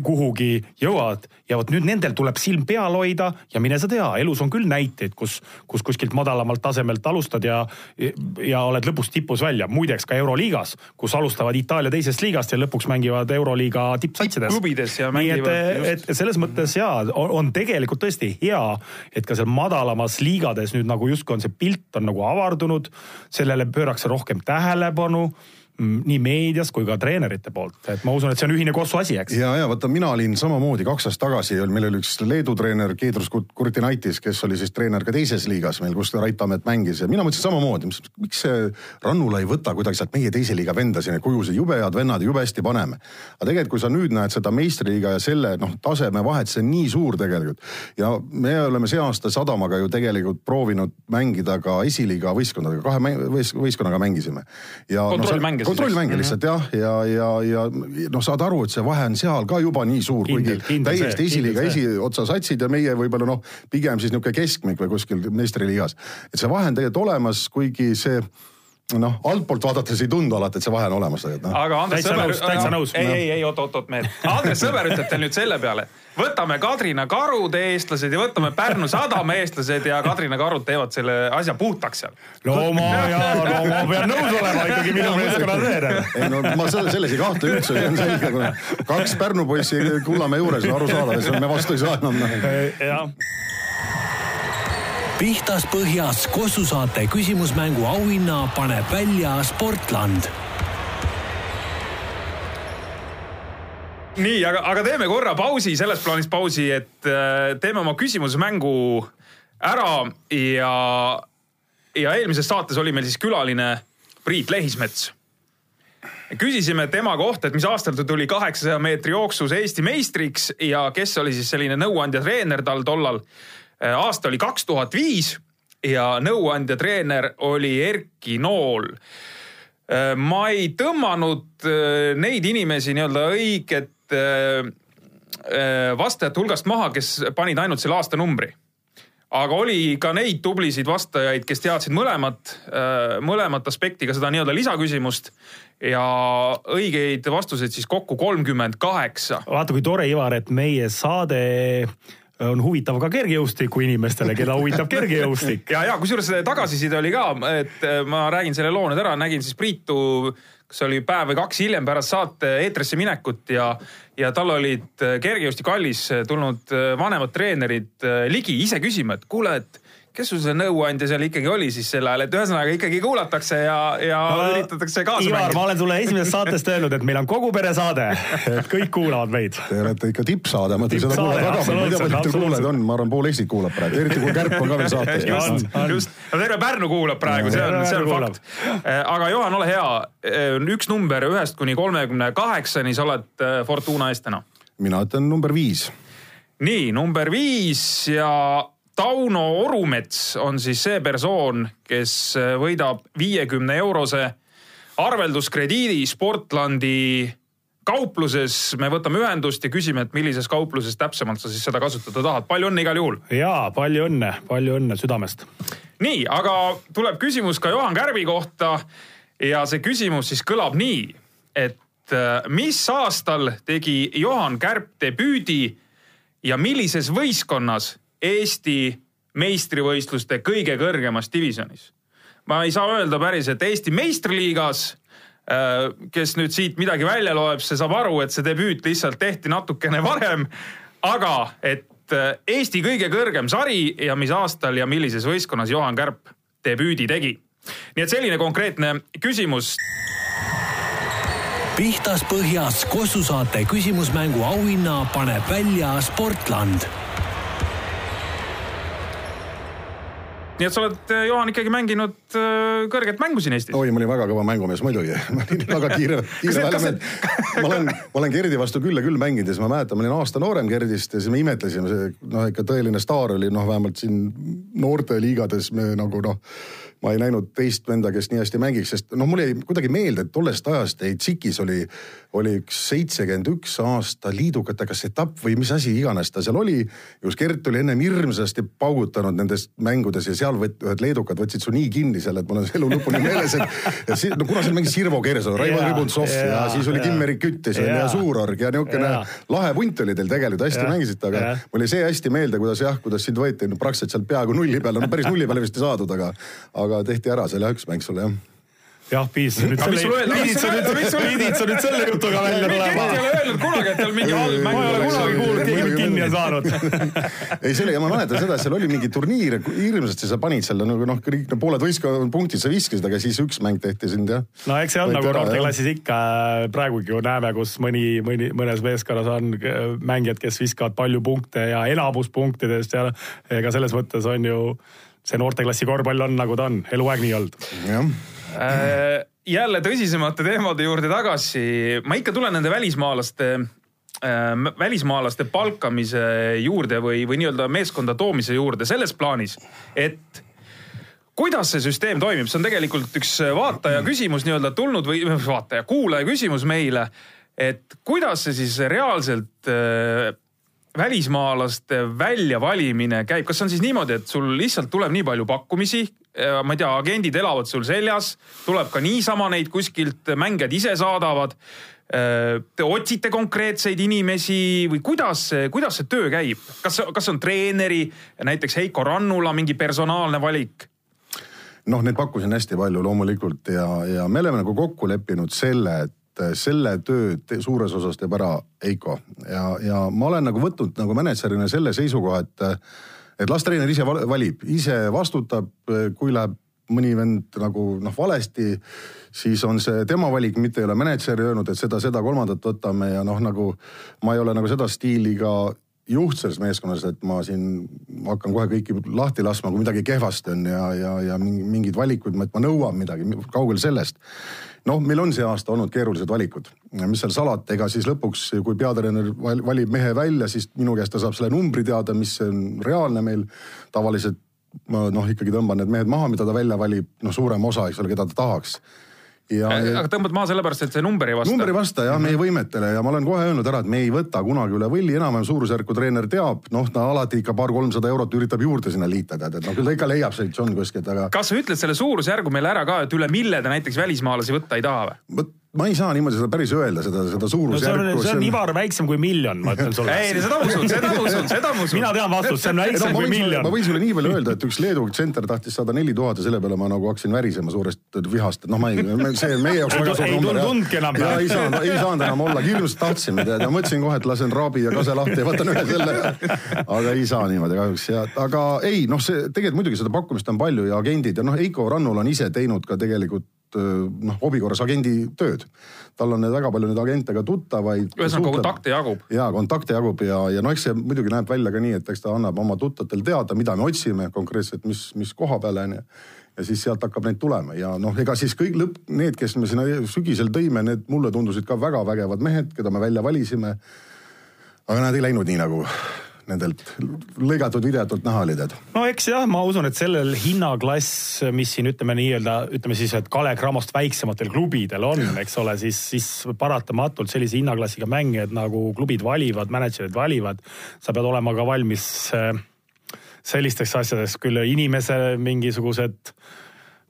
kuhugi jõuavad ja vot nüüd nendel tuleb silm peal hoida ja mine sa tea, elus on küll näiteid, kus, kus kuskilt madalamalt tasemelt alustad ja, ja oled lõpus tipus välja. muideks ka Euroliigas, kus alustavad Itaalia teisest liigast ja lõpuks mängivad Euroliiga tippsatsides. Tippklubides ja et mängivad, just. et selles mõttes ja on, on tegelikult tõesti hea, et ka seal madalamas liigades nüüd nagu justkui on see pilt on nagu avardunud, sellele pöörakse rohkem tähelepanu nii meedias kui ka treenerite poolt, et ma usun, et see on ühine Kossu asi, eks. ja, ja vaata, mina olin samamoodi kaks aastat tagasi, meil oli üks Leedu treener Keedrus Kurtinaitis, kes oli siis treener ka teises liigas meil, kus Rait Amet mängis ja mina mõtlesin samamoodi, miks see Rannula ei võta kuidagi sealt meie teise liiga venda sinna kujusid, jube head vennad, jube hästi paneme. aga tegelikult, kui sa nüüd näed seda meistriliiga ja selle noh, taseme vahet, see on nii suur tegelikult. ja me oleme see aasta Sadamaga ju tegelikult proovinud mängida ka esiliiga võistkondadega, kahe võistkonnaga mängisime. kontrollmänge no, kontrollmänge lihtsalt jah, ja, ja, ja, ja noh, saad aru, et see vahe on seal ka juba nii suur, kuigi täiesti esiliiga esiotsa satsid ja meie võib-olla noh, pigem siis niisugune keskmik või kuskil meistriliigas. et see vahe on tegelikult olemas, kuigi see noh, altpoolt vaadates ei tundu alati, et see vahe on olemas no.. aga Andres Sõber. täitsa nõus. ei, ei, ei, oot, oot, oot, mehed. Andres Sõber ütleb teil nüüd selle peale, võtame Kadrina karude eestlased ja võtame Pärnu sadama eestlased ja Kadrina karud teevad selle asja puhtaks seal. no ma ja, no ma pean nõus olema ikkagi minu meeskonna treener. ei no ma selles, selles ei kahtle üldse, see on selge. kaks Pärnu poissi Kullamäe juures arusaadav, me vastu ei saa enam. jah pihtas põhjas Kossu saate küsimusmängu auhinna paneb välja Sportland. nii, aga, aga teeme korra pausi, selles plaanis pausi, et äh, teeme oma küsimusmängu ära ja, ja eelmises saates oli meil siis külaline Priit Lehismets küsisime tema kohta, et mis aastal ta tuli kaheksasaja meetri jooksus Eesti meistriks ja kes oli siis selline nõuandja treener tal tollal aasta oli kaks tuhat viis ja nõuandja treener oli Erki Nool. Äh, ma ei tõmmanud äh, neid inimesi nii-öelda õiget vastajate hulgast maha, kes panid ainult selle aastanumbri aga oli ka neid tublisid vastajaid, kes teadsid mõlemat, mõlemat aspekti, ka seda nii-öelda lisaküsimust ja õigeid vastuseid siis kokku kolmkümmend kaheksa. vaata, kui tore, Ivar, et meie saade on huvitav ka kergejõustiku inimestele, keda huvitab *laughs* kergejõustik. ja, ja kusjuures tagasiside oli ka, et äh, ma räägin selle loo nüüd ära, nägin siis Priitu, kas oli päev või kaks hiljem pärast saate eetrisse minekut ja, ja tal olid äh, kergejõustikuhallis tulnud äh, vanemad treenerid ligi ise küsima, et kuule, et kes sul see nõuandja seal ikkagi oli siis sel ajal, et ühesõnaga ikkagi kuulatakse ja, ja no, üritatakse kaasa Ivar, mängida. ma olen sulle esimesest saatest öelnud, et meil on kogu pere saade, et kõik kuulavad meid. Te olete ikka tippsaade, ma mõtlen seda kuulavad väga palju, ma ei tea, palju teil kuulajaid on, ma arvan, pool Eestit kuulab praegu, eriti kui Kärp on ka veel saates. just, just, no terve Pärnu kuulab praegu, see on, see on fakt. Eh, aga Johan, ole hea, eh, üks number ühest kuni kolmekümne kaheksani, sa oled eh, Fortuna eest täna. mina ütlen number viis. nii, number viis ja Tauno Orumets on siis see persoon, kes võidab viiekümne eurose arvelduskrediidi Sportlandi kaupluses. me võtame ühendust ja küsime, et millises kaupluses täpsemalt sa siis seda kasutada tahad. palju õnne igal juhul. ja palju õnne, palju õnne südamest. nii, aga tuleb küsimus ka Juhan Kärbi kohta ja see küsimus siis kõlab nii, et äh, mis aastal tegi Juhan Kärp debüüdi ja millises võistkonnas Eesti meistrivõistluste kõige kõrgemas divisjonis. ma ei saa öelda päris, et Eesti meistriliigas, äh, kes nüüd siit midagi välja loeb, see saab aru, et see debüüt lihtsalt tehti natukene *laughs* varem. aga et äh, Eesti kõige kõrgem sari ja mis aastal ja millises võistkonnas Juhan Kärp debüüdi tegi. nii et selline konkreetne küsimus pihtas põhjas Kossu saate küsimusmängu auhinna paneb välja Sportland nii et sa oled, eh, Juhan, ikkagi mänginud eh, kõrget mängu siin Eestis? oi, ma olin väga kõva mängumees muidugi *laughs* ma olin väga kiire, kiire väljamees. ma olen, ma olen Gerdi vastu küll ja küll mänginud ja siis ma mäletan, ma olin aasta noorem Gerdist ja siis me imetlesime, see noh, ikka tõeline staar oli noh, vähemalt siin noorteliigades me nagu noh ma ei näinud teist venda, kes nii hästi mängiks, sest noh, mulle jäi kuidagi meelde, et tollest ajast ei Tsikis oli, oli üks seitsekümmend üks aasta liidukate kas etapp või mis asi iganes ta seal oli. just Gert oli ennem hirmsasti paugutanud nendes mängudes ja seal võt, ühed leedukad võtsid su nii kinni seal, et mul on see elu lõpuni meeles, et ja siis, no kuna seal mängis Sirvo Kersoo, Raivo Ribuntsov ja, ja siis oli Kimmerik Küttis ja, ja Suurorg ja niisugune lahe punt oli teil tegelikult, hästi ja, mängisite, aga ja. mul jäi see hästi meelde, kuidas jah, kuidas sind võeti praktiliselt sealt peaaegu nulli peale, no päris nulli peale vist ei saadud, aga, aga aga tehti ära, see oli üks mäng sulle jah jah, öelda- pidid sa nüüd selle jutuga välja Kent ei tulema ole öelnud kunagi, et tal mingi halb mäng ma ei ole oleks kunagi kuulnud, keegi mind kinni on saanud. *laughs* ei, selle ja ma mäletan seda, et seal oli mingi turniir, hirmsasti sa panid selle nagu noh, kõik no pooled võistkonna punktid sa viskasid, aga siis üks mäng tehti sind jah. no eks see on nagu noorteklassis ikka, praegugi ju näeme, kus mõni, mõni, mõnes meeskonnas on äh, mängijad, kes viskavad palju punkte ja enamus punktidest ja ega selles mõttes on ju see noorteklassi korvpall on nagu ta on, eluaeg nii olnud. jah, Äh, jälle tõsisemate teemade juurde tagasi, ma ikka tulen nende välismaalaste äh, välismaalaste palkamise juurde või, või nii-öelda meeskonda toomise juurde selles plaanis, et kuidas see süsteem toimib, see on tegelikult üks vaataja küsimus nii-öelda tulnud või vaataja, kuulaja küsimus meile. et kuidas see siis reaalselt äh, välismaalaste väljavalimine käib, kas on siis niimoodi, et sul lihtsalt tuleb nii palju pakkumisi, ma ei tea, agendid elavad sul seljas, tuleb ka niisama neid kuskilt mängijad ise saadavad. Te otsite konkreetseid inimesi või kuidas, kuidas see töö käib, kas, kas on treeneri, näiteks Heiko Rannula mingi personaalne valik? noh, neid pakkusi on hästi palju loomulikult ja, ja me oleme nagu kokku leppinud selle, et selle töö suures osas teeb ära Eiko ja, ja ma olen nagu võtnud nagu mänedžerina selle seisukoha, et et las treener ise val- valib, ise vastutab, kui läheb mõni vend nagu noh valesti, siis on see tema valik, mitte ei ole mänedžer öelnud, et seda, seda, kolmandat võtame ja noh, nagu ma ei ole nagu seda stiili ka juht selles meeskonnas, et ma siin hakkan kohe kõiki lahti laskma, kui midagi kehvasti on ja, ja, ja mingi- mingeid valikuid, et ma nõuan midagi, kaugel sellest. noh, meil on see aasta olnud keerulised valikud, mis seal salata, ega siis lõpuks, kui peatreener val- valib mehe välja, siis minu käest ta saab selle numbri teada, mis on reaalne meil tavaliselt ma noh, ikkagi tõmban need mehed maha, mida ta välja valib, noh, suurem osa, eks ole, keda ta tahaks. Ja, ja aga tõmbad maha sellepärast, et see number ei vasta? number ei vasta jah meie võimetele ja ma olen kohe öelnud ära, et me ei võta kunagi üle võlli, enam-vähem suurusjärku treener teab, noh, ta alati ikka paar-kolmsada eurot üritab juurde sinna liita, tead, et noh, küll ta ikka leiab sealt John kuskilt, aga kas sa ütled selle suurusjärgu meile ära ka, et üle mille te näiteks välismaalasi võtta ei taha või? vot ma ei saa niimoodi seda päris öelda, seda, seda no see on, suurusjärku. Ivar väiksem kui miljon, ma ütlen sulle. ei, seda ma usun, seda ma usun, seda ma *laughs* usun mina. tean vastust, see on väiksem ma kui miljon ma. võin sulle nii palju öelda, et üks Leedu tsenter tahtis saada neli tuhat ja selle peale ma nagu hakkasin värisema suurest vihast, et noh, ma ei, see on meie jaoks väga suur Ei number. tundnudki enam. ja ei saanud, ei saanud enam olla, hirmsasti tahtsime tead ja mõtlesin kohe, et lasen Raabi ja Kase lahti ja võtan üle selle. aga ei saa niimoodi kahjuks ja, aga ei noh, see tegelikult muidugi seda pakkumist on palju ja agendid ja noh, Eiko Rannul on ise teinud ka tegelikult noh, hobi korras agendi tööd. tal on väga palju neid agente ka tuttavaid. ühesõnaga kontakte jagub. ja kontakte jagub ja, ja noh, eks see muidugi näeb välja ka nii, et eks ta annab oma tuttavatel teada, mida me otsime konkreetselt, mis, mis koha peale on ju. ja siis sealt hakkab neid tulema ja noh, ega siis kõik lõpp, need, kes me sinna sügisel tõime, need mulle tundusid ka väga vägevad mehed, keda me välja valisime. aga nad ei läinud nii nagu nendelt lõigatud videotelt näha oli tead. no eks jah, ma usun, et sellel hinnaklass, mis siin ütleme nii-öelda, ütleme siis, et Kalev Cramost väiksematel klubidel on, eks ole, siis, siis paratamatult sellise hinnaklassiga mängijad nagu klubid valivad, mänedžerid valivad, sa pead olema ka valmis äh, sellisteks asjadeks, küll inimese mingisugused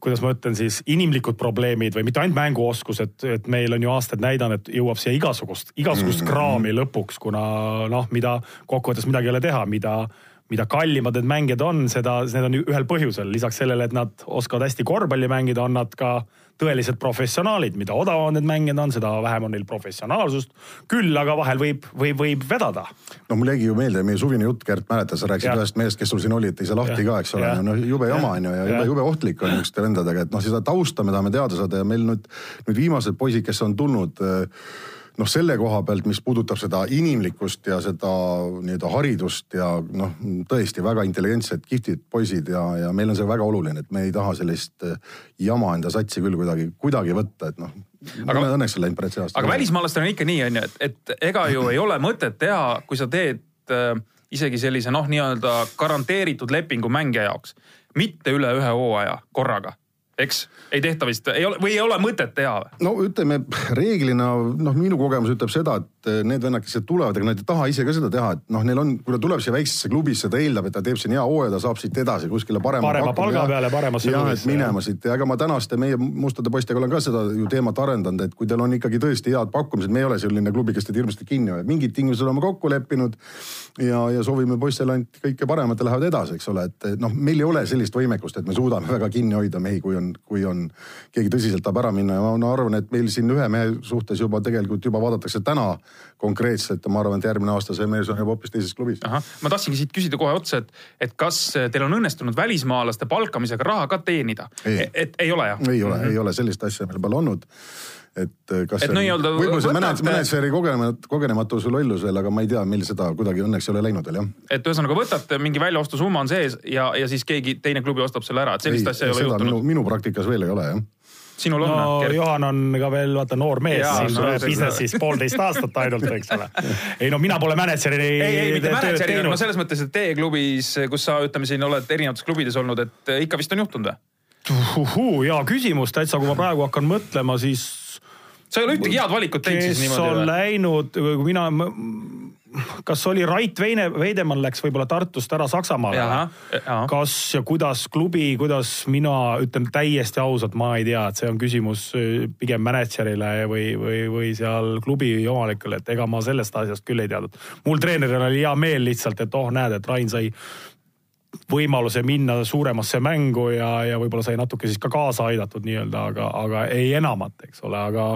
kuidas ma ütlen siis, inimlikud probleemid või mitte ainult mänguoskused, et meil on ju aastaid näidanud, et jõuab siia igasugust, igasugust kraami lõpuks, kuna noh, mida kokkuvõttes midagi ei ole teha, mida, mida kallimad need mängijad on, seda, need on ühel põhjusel, lisaks sellele, et nad oskavad hästi korvpalli mängida, on nad ka tõelised professionaalid, mida odavamad need mängijad on, seda vähem on neil professionaalsust. küll aga vahel võib, võib, võib vedada. no mul jäigi ju meelde meie suvine jutt, Gert mäletad, sa rääkisid Jah. ühest mehest, kes sul siin oli, et ei saa lahti Jah. ka, eks ole no jube jama on ju ja jube jube ohtlik on niisuguste vendadega, et noh, seda tausta me tahame teada saada ja meil nüüd, nüüd viimased poisid, kes on tulnud noh, selle koha pealt, mis puudutab seda inimlikkust ja seda nii-öelda haridust ja noh, tõesti väga intelligentsed, kihvtid poisid ja, ja meil on see väga oluline, et me ei taha sellist eh, jama enda satsi küll kuidagi, kuidagi võtta, et noh. Aga- õnneks on läinud päris see aasta. aga välismaalastel on ikka nii, on ju, et, et ega ju ei ole mõtet teha, kui sa teed äh, isegi sellise noh, nii-öelda garanteeritud lepingu mängija jaoks, mitte üle ühe hooaja korraga, eks, ei tehta vist, ei ole või ei ole mõtet teha. No ütleme reeglina noh, minu kogemus ütleb seda, et eh, need vennad, kes siia tulevad, ega nad ei taha ise ka seda teha, et noh, neil on, kui ta tuleb siia väiksesse klubisse, ta eeldab, et ta teeb siin hea hooaja, ta saab siit edasi kuskile parema. parema palga peale, paremasse jah, et minema siit ja ega ma tänaste meie mustade poistega olen ka seda ju teemat arendanud, et kui teil on ikkagi tõesti head pakkumised, me ei ole selline klubi, kes teid hirmsasti kinni hoiab, mingid tingimused oleme kokku leppinud. ja, ja soovime poistele ainult kõike paremat ja lähevad edasi, eks ole, et noh, meil ei ole sellist võimekust, et me suudame väga kinni hoida mehi, kui on, kui on keegi tõsiselt tahab ära minna ja ma no, arvan, et meil siin ühe mehe suhtes juba tegelikult juba vaadatakse täna konkreetselt ja ma arvan, et järgmine aasta see mees on juba hoopis teises klubis. ma tahtsingi siit küsida kohe otsa, et, et kas teil on õnnestunud välismaalaste palkamisega raha ka teenida? et ei ole jah? ei ole mm, -hmm. ei ole sellist asja meil pole olnud et eh, kas et nii-öelda võib-olla see võtate... mänedžeri kogenemat, kogenematus või lollus veel, aga ma ei tea, meil seda kuidagi õnneks ei ole läinud veel jah. et ühesõnaga võtate mingi väljaostusumma on sees ja, ja siis keegi teine klubi ostab selle ära, et sellist ei, asja ei ole juhtunud? minu, minu praktikas veel ei ole jah sinul on? no? Juhan on ka veel vaata noor mees siin business'is poolteist aastat ainult, eks ole. ei no mina pole mänedžeri. ei, ei mitte mänedžeri, no selles mõttes, et teie klubis, kus sa ütleme siin oled erinevates klubides olnud, et ikka vist on juhtunud või? hea küsimus täitsa, kui ma praegu hakkan mõtlema, siis. sa ei ole ühtegi head valikut teinud siis niimoodi kes on läinud, kui mina kas oli Rait Veine, Veidemann läks võib-olla Tartust ära Saksamaale? kas ja kuidas klubi, kuidas mina ütlen täiesti ausalt, ma ei tea, et see on küsimus äh, pigem mänedžerile või, või, või seal klubi omanikele, et ega ma sellest asjast küll ei teadnud. mul treenerina oli hea meel lihtsalt, et oh, näed, et Rain sai võimaluse minna suuremasse mängu ja, ja võib-olla sai natuke siis ka kaasa aidatud nii-öelda, aga, aga ei enamat, eks ole, aga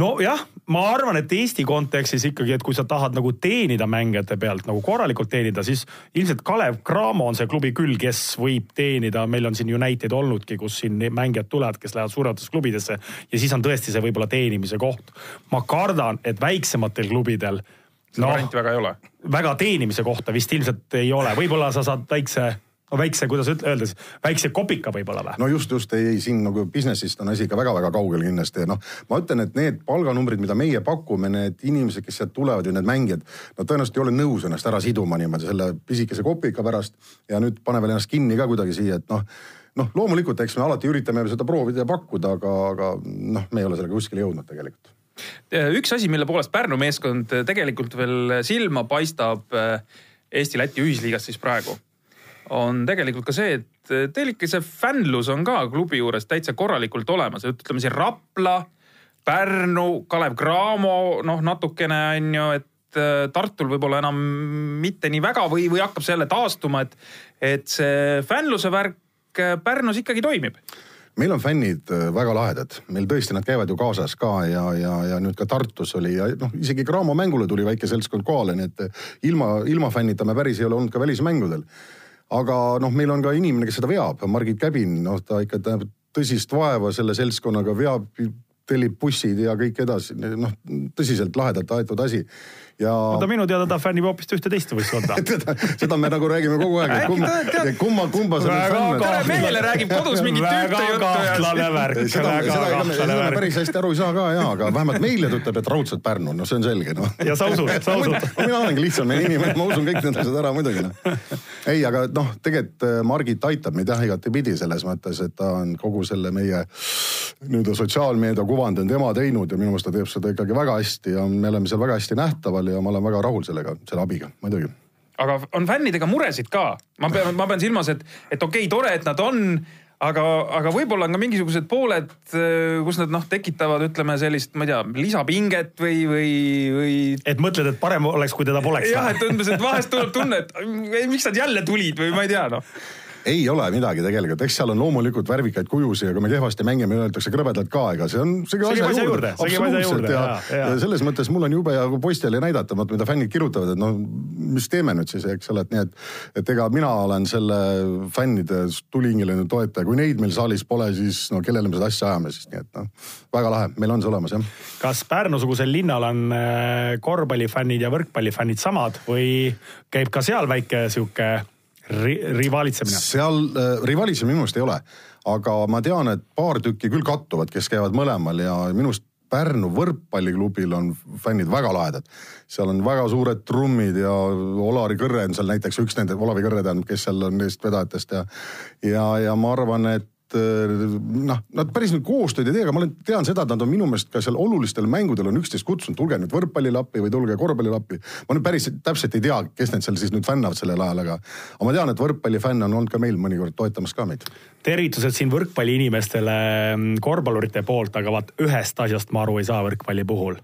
nojah, ma arvan, et Eesti kontekstis ikkagi, et kui sa tahad nagu teenida mängijate pealt nagu korralikult teenida, siis ilmselt Kalev Cramo on see klubi küll, kes võib teenida, meil on siin ju näiteid olnudki, kus siin mängijad tulevad, kes lähevad suurematesse klubidesse ja siis on tõesti see võib-olla teenimise koht. ma kardan, et väiksematel klubidel seda no, varianti väga ei ole. väga teenimise kohta vist ilmselt ei ole, võib-olla sa saad väikse väikse, kuidas öelda siis, väikse kopika võib-olla või? no just, just ei, ei siin nagu business'ist on asi ikka väga-väga kaugel kindlasti ja noh, ma ütlen, et need palganumbrid, mida meie pakume, need inimesed, kes sealt tulevad ja need mängijad, nad tõenäoliselt ei ole nõus ennast ära siduma niimoodi selle pisikese kopika pärast ja nüüd pane veel ennast kinni ka kuidagi siia, et noh noh, loomulikult, eks me alati üritame seda proovida ja pakkuda, aga, aga noh, me ei ole sellega kuskile jõudnud tegelikult üks asi, mille poolest Pärnu meeskond tegelikult veel silma paistab Eesti-Läti ühisliigas siis praegu on tegelikult ka see, et teil ikka see fännlus on ka klubi juures täitsa korralikult olemas, ütleme siin Rapla, Pärnu, Kalev Cramo, noh natukene on ju, et äh, Tartul võib-olla enam mitte nii väga või, või hakkab see jälle taastuma, et, et see fännluse värk äh, Pärnus ikkagi toimib. Meil on fännid väga lahedad, meil tõesti nad käivad ju kaasas ka ja, ja, ja nüüd ka Tartus oli ja noh, isegi Cramo mängule tuli väike seltskond kohale, nii et ilma, ilma fännita me päris ei ole olnud ka välismängudel aga noh, meil on ka inimene, kes seda veab, Margit Käbin, noh ta ikka näeb tõsist vaeva selle seltskonnaga, veab, tellib bussid ja kõik edasi, noh tõsiselt lahedalt aetud asi ja. oota, minu teada ta fännib hoopis ühte teist võistkonda *laughs* seda me nagu räägime kogu aeg, et kumma, kumma, kumba sa nüüd fänn oled. mehele räägib kodus mingit ühte juttu. väga kahtlane värk, väga kahtlane värk. päris hästi aru ei saa ka ja, aga vähemalt meile ta ütleb, et raudselt Pärnu, no see on selge noh. ja sa usud, sa usud. mina olengi lihtsam inimene, ma usun kõik need asjad ära muidugi noh. ei, aga noh, tegelikult äh, Margit aitab meid jah igatepidi selles mõttes, et ta on kogu selle meie nii-öelda sotsiaalmeedia kuvand on tema teinud ja minu meelest ta teeb seda ikkagi väga hästi ja me oleme seal väga hästi nähtaval ja ma olen väga rahul sellega, selle abiga, muidugi. aga on fännidega muresid ka? ma pean, ma pean silmas, et, et okei okay,, tore, et nad on, aga, aga võib-olla on ka mingisugused pooled, kus nad noh, tekitavad, ütleme sellist, ma ei tea, lisapinget või, või, või. et mõtled, et parem oleks, kui teda poleks? jah, et umbes, et vahest tuleb tunne, et miks nad jälle tulid või ma ei tea noh ei ole midagi tegelikult, eks seal on loomulikult värvikaid kujusid ja kui me kehvasti mängime, öeldakse krõbedalt ka, ega see on, see käib asja juurde. absoluutselt ja, ja., ja selles mõttes mul on jube ja poistele näidata, vaat mida fännid kirjutavad, et noh, mis teeme nüüd siis, eks ole, et nii, et, et ega mina olen selle fännide tulihingeline toetaja, kui neid meil saalis pole, siis no kellele me seda asja ajame siis, nii et noh, väga lahe, meil on see olemas jah. kas Pärnu-sugusel linnal on äh, korvpallifännid ja võrkpallifännid samad või käib ka seal väike sihuke ri, rivaalitsemine? seal äh, rivaalitsemine minu meelest ei ole, aga ma tean, et paar tükki küll kattuvad, kes käivad mõlemal ja minu arust Pärnu võrkpalliklubil on fännid väga lahedad. seal on väga suured trummid ja Olari Kõrre on seal näiteks üks nende, Olavi Kõrre tähendab, kes seal on neist vedajatest ja, ja, ja ma arvan, et noh, nad päris nüüd koostööd ei tee, aga ma olen, tean seda, et nad on minu meelest ka seal olulistel mängudel on üksteist kutsunud, tulge nüüd võrkpallile appi või tulge korvpallile appi. ma nüüd päris täpselt ei tea, kes need seal siis nüüd fännavad sellel ajal, aga, aga ma tean, et võrkpallifänne on olnud ka meil mõnikord toetamas ka meid. tervitused siin võrkpalliinimestele mm, korvpallurite poolt, aga vaat ühest asjast ma aru ei saa võrkpalli puhul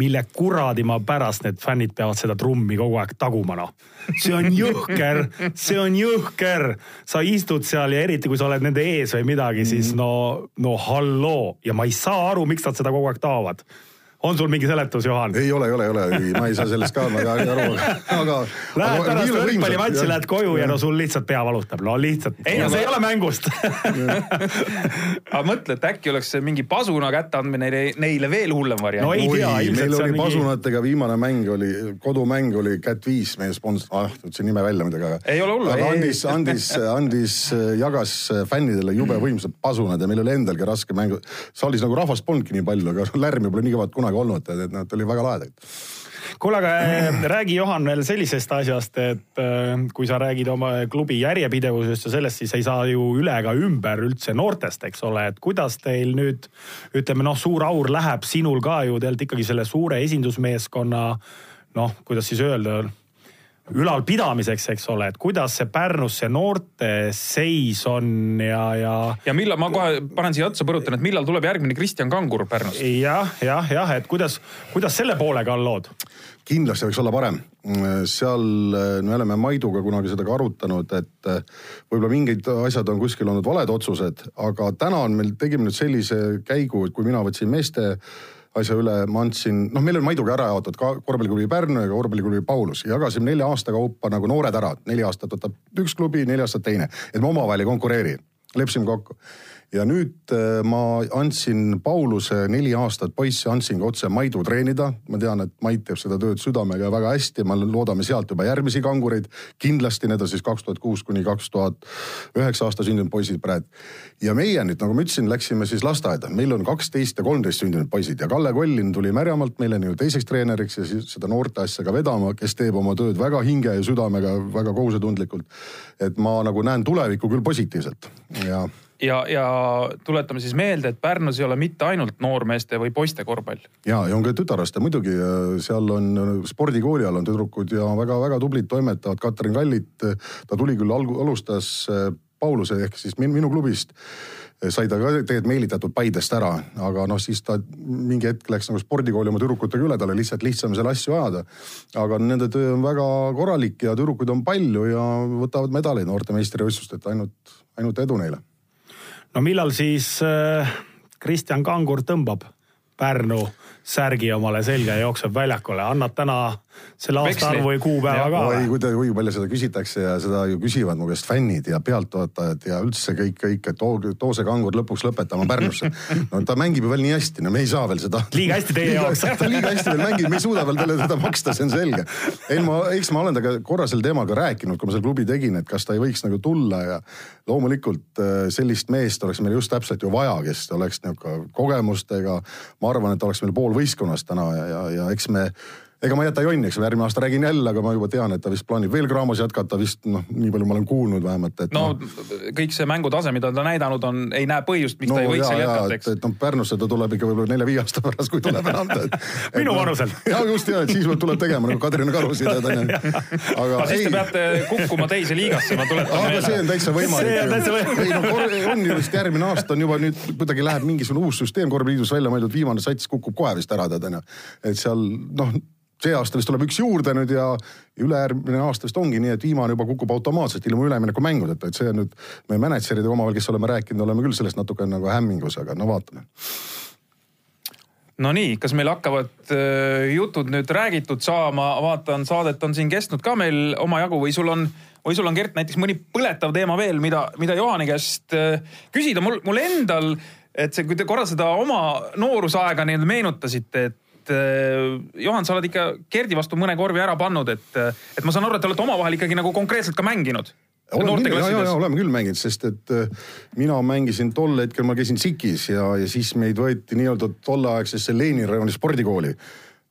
mille kuradi ma pärast need fännid peavad seda trummi kogu aeg taguma noh. see on jõhker, see on jõhker. sa istud seal ja eriti kui sa oled nende ees või midagi, siis mhm. no, no halloo ja ma ei saa aru, miks nad seda kogu aeg taovad on sul mingi seletus, Juhan? ei ole, ei ole, ei ole, ma ei saa sellest ka väga aru, *laughs* aga. Lähed pärast võrkpallimatši, lähed koju ja no sul lihtsalt pea valutab, no lihtsalt. ei no see ei ole mängust *laughs* aga mõtle, et äkki oleks see mingi pasuna kätteandmine neile veel hullem variant. no ei tea, ilmselt meil oli pasunatega mingi... viimane mäng oli, kodumäng oli Cat Viis, meie sponsor, ah, ütlesin nime välja muidugi, aga. ei ole hullu. andis, andis, andis, jagas fännidele jube võimsad pasunad ja meil oli endalgi raske mäng. saalis nagu rahvast polnudki nii palju, aga lärmi pole nii kõvat kunagi kunagi olnud, et nad oli väga lahedad. Kuule, aga äh, räägi, Johan, veel sellisest asjast, et äh, kui sa räägid oma klubi järjepidevusest ja sellest, siis ei saa ju üle ega ümber üldse noortest, eks ole, et kuidas teil nüüd ütleme noh, suur aur läheb sinul ka ju tegelikult ikkagi selle suure esindusmeeskonna noh, kuidas siis öelda ülalpidamiseks, eks ole, et kuidas see Pärnus see noorte seis on ja, ja. ja millal, ma kohe panen siia otsa, põrutan, et millal tuleb järgmine Kristjan Kangur Pärnust ja,? jah, jah, jah, et kuidas, kuidas selle poolega on lood? kindlasti võiks olla parem. seal me oleme Maiduga kunagi seda ka arutanud, et võib-olla mingid asjad on kuskil olnud valed otsused, aga täna on meil, tegime nüüd sellise käigu, et kui mina võtsin meeste asja üle ma andsin, noh, meil on Maiduga ära jaotatud ka korvpalliklubi Pärnu ja korvpalliklubi Paulus. jagasime nelja aasta kaupa nagu noored ära, neli aastat võtab üks klubi, neli aastat teine. et me omavahel ei konkureeri, leppisime kokku ja nüüd äh, ma andsin Pauluse neli aastat poissi, andsingi otse Maidu treenida. ma tean, et Mait teeb seda tööd südamega ja väga hästi, me loodame sealt juba järgmisi kangureid. kindlasti need on siis kaks tuhat kuus kuni kaks tuhat üheksa aasta sündinud poisid praegu. ja meie nüüd, nagu ma ütlesin, läksime siis lasteaeda, meil on kaksteist ja kolmteist sündinud poisid ja Kalle Kollin tuli Märjamaalt meile nüüd teiseks treeneriks ja siis seda noorte asja ka vedama, kes teeb oma tööd väga hinge ja südamega, väga kohusetundlikult. et ma nagu näen tulevikku küll positiivselt ja ja, ja tuletame siis meelde, et Pärnus ei ole mitte ainult noormeeste või poiste korvpall. ja, ja on ka tütarlaste muidugi, seal on spordikooli all on tüdrukud ja väga-väga tublid toimetavad. Katrin Kallit, ta tuli küll alg-, alustas äh, Pauluse ehk siis minu klubist sai ta ka tegelikult meelitatud Paidest ära, aga noh, siis ta mingi hetk läks nagu spordikooli oma tüdrukutega üle, tal oli lihtsalt lihtsam seal asju ajada. aga nende töö on väga korralik ja tüdrukuid on palju ja võtavad medaleid noorte meistrivõistlustelt, ainult, ainult edu neile no millal siis äh, Kristjan Kangur tõmbab Pärnu särgi omale selga ja jookseb väljakule, annad täna selle aastaarvu või kuupäeva ka? oi, kui te, kui palju seda küsitakse ja seda ju küsivad mu käest fännid ja pealtvaatajad ja üldse kõik, kõik, et too, too see kangur lõpuks lõpetama Pärnusse. no ta mängib ju veel nii hästi, no me ei saa veel seda. liiga hästi teie jaoks. ta liiga hästi veel mängib, me ei suuda veel talle seda maksta, see on selge. ei, ma, eks ma olen temaga korra sel teemal ka rääkinud, kui ma selle klubi tegin, et kas ta ei võiks nagu tulla ja loomulikult äh, sellist meest oleks meil just täpselt ju vaja, kes oleks nihuke kogemustega. ma arvan, et oleks meil pool võistkonnast täna ja, ja, ja eks me ega ma ei jäta jonni, eks ole, järgmine aasta räägin jälle, aga ma juba tean, et ta vist plaanib veel Graamos jätkata vist noh, nii palju ma olen kuulnud vähemalt, et. no noh. kõik see mängutase, mida ta näidanud on, ei näe põhjust, miks no, ta ei võiks seal jätkata, eks. et noh, Pärnusse ta tuleb ikka võib-olla nelja-viie aasta pärast, kui tuleb enam *laughs* minu vanusel. *laughs* ja just ja, et siis tuleb tegema nagu Kadrina Karusi tead onju. *laughs* aga siis te peate kukkuma teise liigasse, ma tuletan meelde. see on täitsa võimalik. ei no on ju vist järgmine aasta on juba nüüd kuidagi läheb mingisugune uus süsteem korvpalliliidus välja mõeldud, viimane sats kukub kohe vist ära tead onju. et seal noh see aasta vist tuleb üks juurde nüüd ja ülejärgmine aasta vist ongi nii, et viimane juba kukub automaatselt ilma üleminekumängudeta, et see on nüüd me mänedžeridega omavahel, kes oleme rääkinud, oleme küll sellest natuke nagu hämmingus, aga no vaatame. Nonii, kas meil hakkavad äh, jutud nüüd räägitud saama, vaatan saadet on siin kestnud ka meil omajagu või sul on või sul on Gert näiteks mõni põletav teema veel, mida, mida Johani käest äh, küsida, mul, mul endal, et see, kui te korra seda oma noorusaega nii-öelda meenutasite, et et äh, Johan, sa oled ikka Gerdi vastu mõne korvi ära pannud, et, äh, et ma saan aru, et te olete omavahel ikkagi nagu konkreetselt ka mänginud. Oleme, ja, ja, ja oleme küll mänginud, sest et äh, mina mängisin tol hetkel, ma käisin SIK-is ja, ja siis meid võeti nii-öelda tolleaegsesse Lenini rajoni spordikooli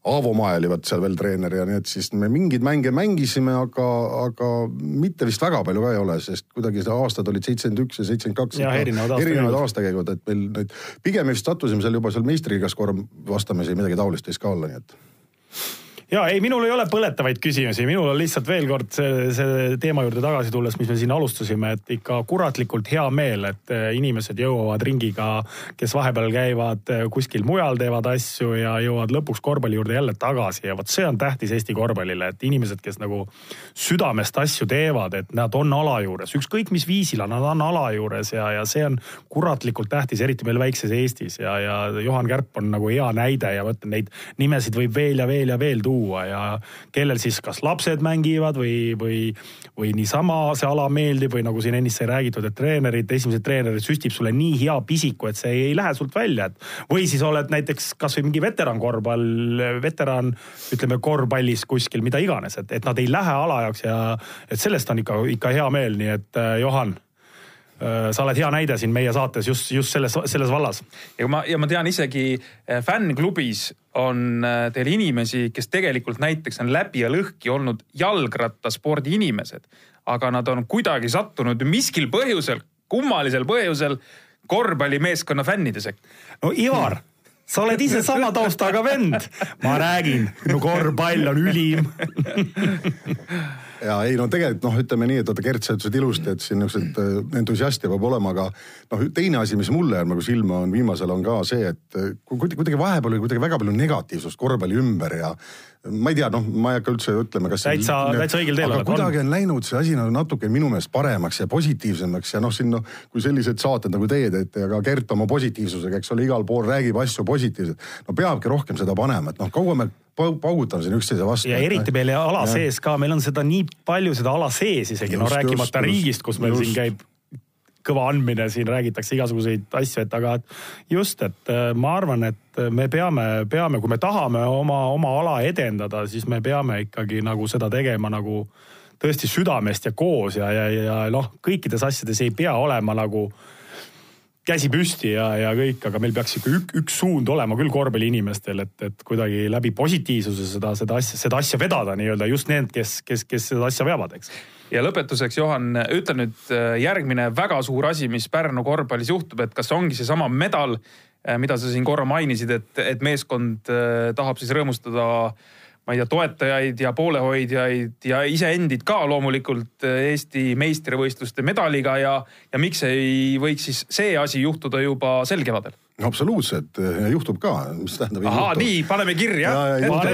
Aavo Mae oli vot seal veel treener ja nii et siis me mingeid mänge mängisime, aga, aga mitte vist väga palju ka ei ole, sest kuidagi see aastad olid seitsekümmend üks ja seitsekümmend kaks. erinevad erinevad aastakäigud, et meil neid, pigem vist sattusime seal juba seal meistriliigas korra vastamisi, midagi taolist võis ka olla, nii et ja ei, minul ei ole põletavaid küsimusi, minul on lihtsalt veel kord see, see teema juurde tagasi tulles, mis me siin alustasime, et ikka kuratlikult hea meel, et eh, inimesed jõuavad ringiga, kes vahepeal käivad eh, kuskil mujal, teevad asju ja jõuavad lõpuks korvpalli juurde jälle tagasi. Ja vot see on tähtis Eesti korvpallile, et inimesed, kes nagu südamest asju teevad, et nad on ala juures, ükskõik mis viisil, nad on ala juures ja, ja see on kuratlikult tähtis, eriti meil väikses Eestis. Ja, ja Juhan Kärp on nagu hea näide ja ma ütlen, neid nimesid võib veel ja veel ja veel tuua tuua ja kellel siis kas lapsed mängivad või, või, või niisama see ala meeldib või nagu siin ennist sai räägitud, et treenerid, esimesed treenerid süstib sulle nii hea pisiku, et see ei lähe sult välja, et või siis oled näiteks kasvõi mingi veterankorvpall, veteran ütleme korvpallis kuskil, mida iganes, et, et nad ei lähe ala jaoks ja et sellest on ikka, ikka hea meel, nii et äh, Johan sa oled hea näide siin meie saates just, just selles, selles vallas. ja ma, ja ma tean isegi äh, fännklubis on äh, teil inimesi, kes tegelikult näiteks on läbi ja lõhki olnud jalgrattaspordi inimesed, aga nad on kuidagi sattunud miskil põhjusel, kummalisel põhjusel korvpallimeeskonna fännide sekka. no Ivar sa oled ise sama taustaga vend. ma räägin, no korvpall on ülim *laughs* ja ei no tegelikult noh, ütleme nii, et vaata Gert, sa ütlesid ilusti, et siin niisugused äh, entusiaste peab olema, aga noh, teine asi, mis mulle jääb nagu silma, on viimasel on ka see, et äh, kuidagi vahepeal oli kuidagi väga palju negatiivsust korvpalli ümber ja ma ei tea, noh, ma ei hakka üldse ütlema, kas. täitsa, täitsa õigel teel oled. aga kuidagi on läinud see asi nagu natuke minu meelest paremaks ja positiivsemaks ja noh, siin noh, kui sellised saated nagu teie teete ja ka Gert oma positiivsusega, eks ole, igal pool räägib asju positiivselt. no peabki rohkem seda panema, et noh, kaua me paugutame siin üksteise vastu. ja eriti meil ala ja. sees ka, meil on seda nii palju seda ala sees isegi, no rääkimata just, riigist, kus meil just. siin käib kõva andmine, siin räägitakse igasuguseid asju, et aga just, et äh, ma arvan, et me peame, peame, kui me tahame oma, oma ala edendada, siis me peame ikkagi nagu seda tegema nagu tõesti südamest ja koos ja, ja, ja noh, kõikides asjades ei pea olema nagu käsi püsti ja, ja kõik, aga meil peaks ikka ük, üks suund olema küll korvpalliinimestel, et, et kuidagi läbi positiivsuse seda, seda asja, seda asja vedada nii-öelda just need, kes, kes, kes seda asja veavad, eks ja lõpetuseks, Johan, ütle nüüd äh, järgmine väga suur asi, mis Pärnu korvpallis juhtub, et kas ongi seesama medal, äh, mida sa siin korra mainisid, et, et meeskond äh, tahab siis rõõmustada ma ei tea, toetajaid ja poolehoidjaid ja iseendid ka loomulikult Eesti meistrivõistluste medaliga ja, ja miks ei võiks siis see asi juhtuda juba sel kevadel absoluutselt juhtub ka, mis tähendab. ahaa, nii, paneme kirja.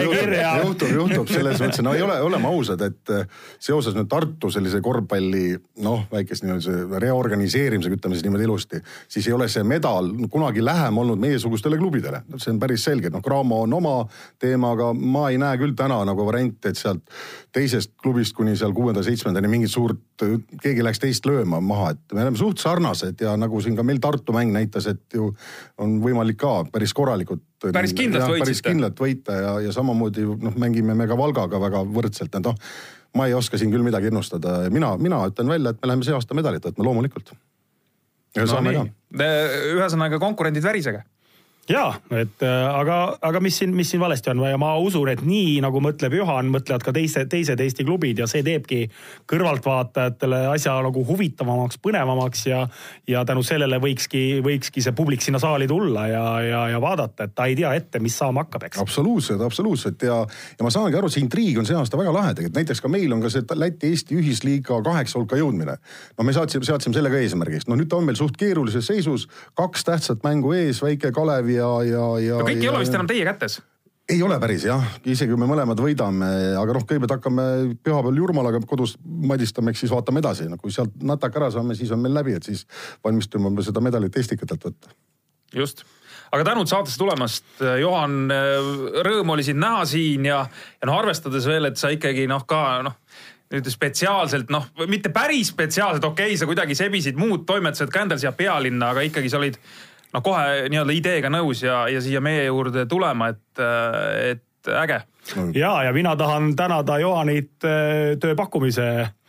kirja. juhtub, juhtub selles mõttes, no ei ole, oleme ausad, et eh, seoses nüüd Tartu sellise korvpalli noh, väikest nii-öelda reorganiseerimisega, ütleme siis niimoodi ilusti, siis ei ole see medal kunagi lähem olnud meiesugustele klubidele. see on päris selge, noh, Graamo on oma teema, aga ma ei näe küll täna nagu varianti, et sealt teisest klubist kuni seal kuuenda-seitsmendani mingit suurt, keegi läks teist lööma maha, et me oleme suht sarnased ja nagu siin ka meil Tartu mäng näitas, et ju on võimalik ka päris korralikult. päris kindlalt võitsite. päris kindlalt võita ja, ja samamoodi noh, mängime me ka Valgaga väga võrdselt, et noh, ma ei oska siin küll midagi ennustada ja mina, mina ütlen välja, et me läheme see aasta medalit võtma loomulikult. ja no, saame nii. ka. ühesõnaga konkurendid värisege ja et äh, aga, aga mis siin, mis siin valesti on ja ma usun, et nii nagu mõtleb Juhan, mõtlevad ka teise, teised Eesti klubid ja see teebki kõrvaltvaatajatele asja nagu huvitavamaks, põnevamaks ja, ja tänu sellele võikski, võikski see publik sinna saali tulla ja, ja, ja vaadata, et ta ei tea ette, mis saama hakkab, eks. absoluutselt, absoluutselt ja, ja ma saangi aru, see intriig on see aasta väga lahe tegelikult, näiteks ka meil on ka see Läti-Eesti ühisliiga kaheksa hulka jõudmine. no me saatsime, seadsime selle ka eesmärgiks, no nüüd ta on meil suht keerulises seisus, kaks tähtsat mängu ees, väike Kalevi ja, ja, ja. kõik ei ole vist enam teie kätes ei ole päris jah, isegi kui me mõlemad võidame, aga noh, kõigepealt hakkame pühapäeval Jurmalaga kodus madistama, eks siis vaatame edasi, no kui sealt nataka ära saame, siis on meil läbi, et siis valmistume seda medalit Estikatelt võtta. just, aga tänud saatesse tulemast, Johan, rõõm oli sind näha siin ja, ja noh, arvestades veel, et sa ikkagi noh, ka noh nüüd spetsiaalselt noh, mitte päris spetsiaalselt, okei okay,, sa kuidagi sebisid muud toimetused ka endal siia pealinna, aga ikkagi sa olid noh, kohe nii-öelda ideega nõus ja, ja siia meie juurde tulema, et, et äge. ja, ja mina tahan tänada Johanit äh, tööpakkumise Et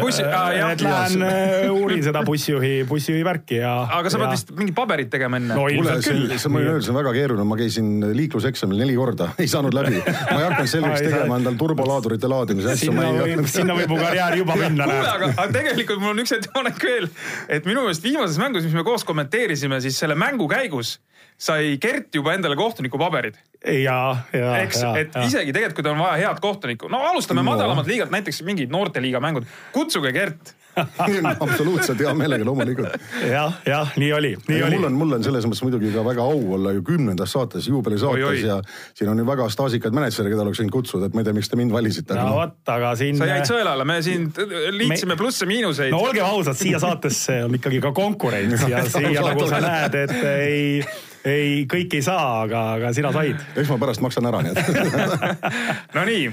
bussi- aa, jah. lähen äh, uurin seda bussijuhi, bussijuhi värki ja. aga sa pead vist mingid paberid tegema enne no kuule, ilmselt see ma võin öelda, see on väga keeruline, ma käisin liikluseksamil neli korda, *laughs* ei saanud läbi. ma ei hakanud selgeks *laughs* tegema endal turbolaadurite laadimise asja, sinna võib, sinna võib mu karjäär juba *laughs* minna. kuule, aga, aga tegelikult mul on üks ettepanek veel, et minu meelest viimases mängus, mis me koos kommenteerisime, siis selle mängu käigus sai Gert juba endale kohtunikupaberid. ja, ja, eks, ja, et ja. isegi tegelikult, kui tal on vaja head kohtunikku, no alustame No. no. madalamalt liigalt, näiteks mingid noorteliiga mängud, kutsuge Gert. *laughs* absoluutselt hea meelega loomulikult. jah, jah, nii oli, nii oli mul. on, mul on selles mõttes muidugi ka väga au olla ju kümnendas saates, juubelisaates ja siin on ju väga staažikaid mänedžere, keda oleks võinud kutsuda, et ma ei tea, miks te mind valisite. no vot, aga siin. sa jäid sõelale, me siin liitsime plusse-miinuseid no olgem ausad, siia saatesse on ikkagi ka konkurents ja *laughs* siia nagu sa näed, et ei, ei, kõik ei saa, aga, aga sina said. eks ma pärast maksan ära, nii et. *laughs* Nonii,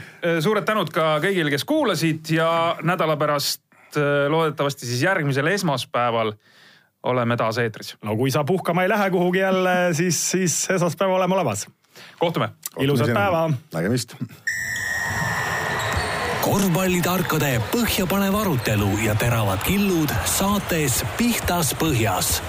suured tänud ka kõigile, kes kuulasid ja nädala pärast äh, loodetavasti siis järgmisel esmaspäeval oleme taas eetris. no kui sa puhkama ei lähe kuhugi jälle, siis, siis esmaspäeval oleme olemas. kohtume. ilusat päeva. nägemist korvpallitarkade põhjapanev arutelu ja teravad killud saates Pihtas Põhjas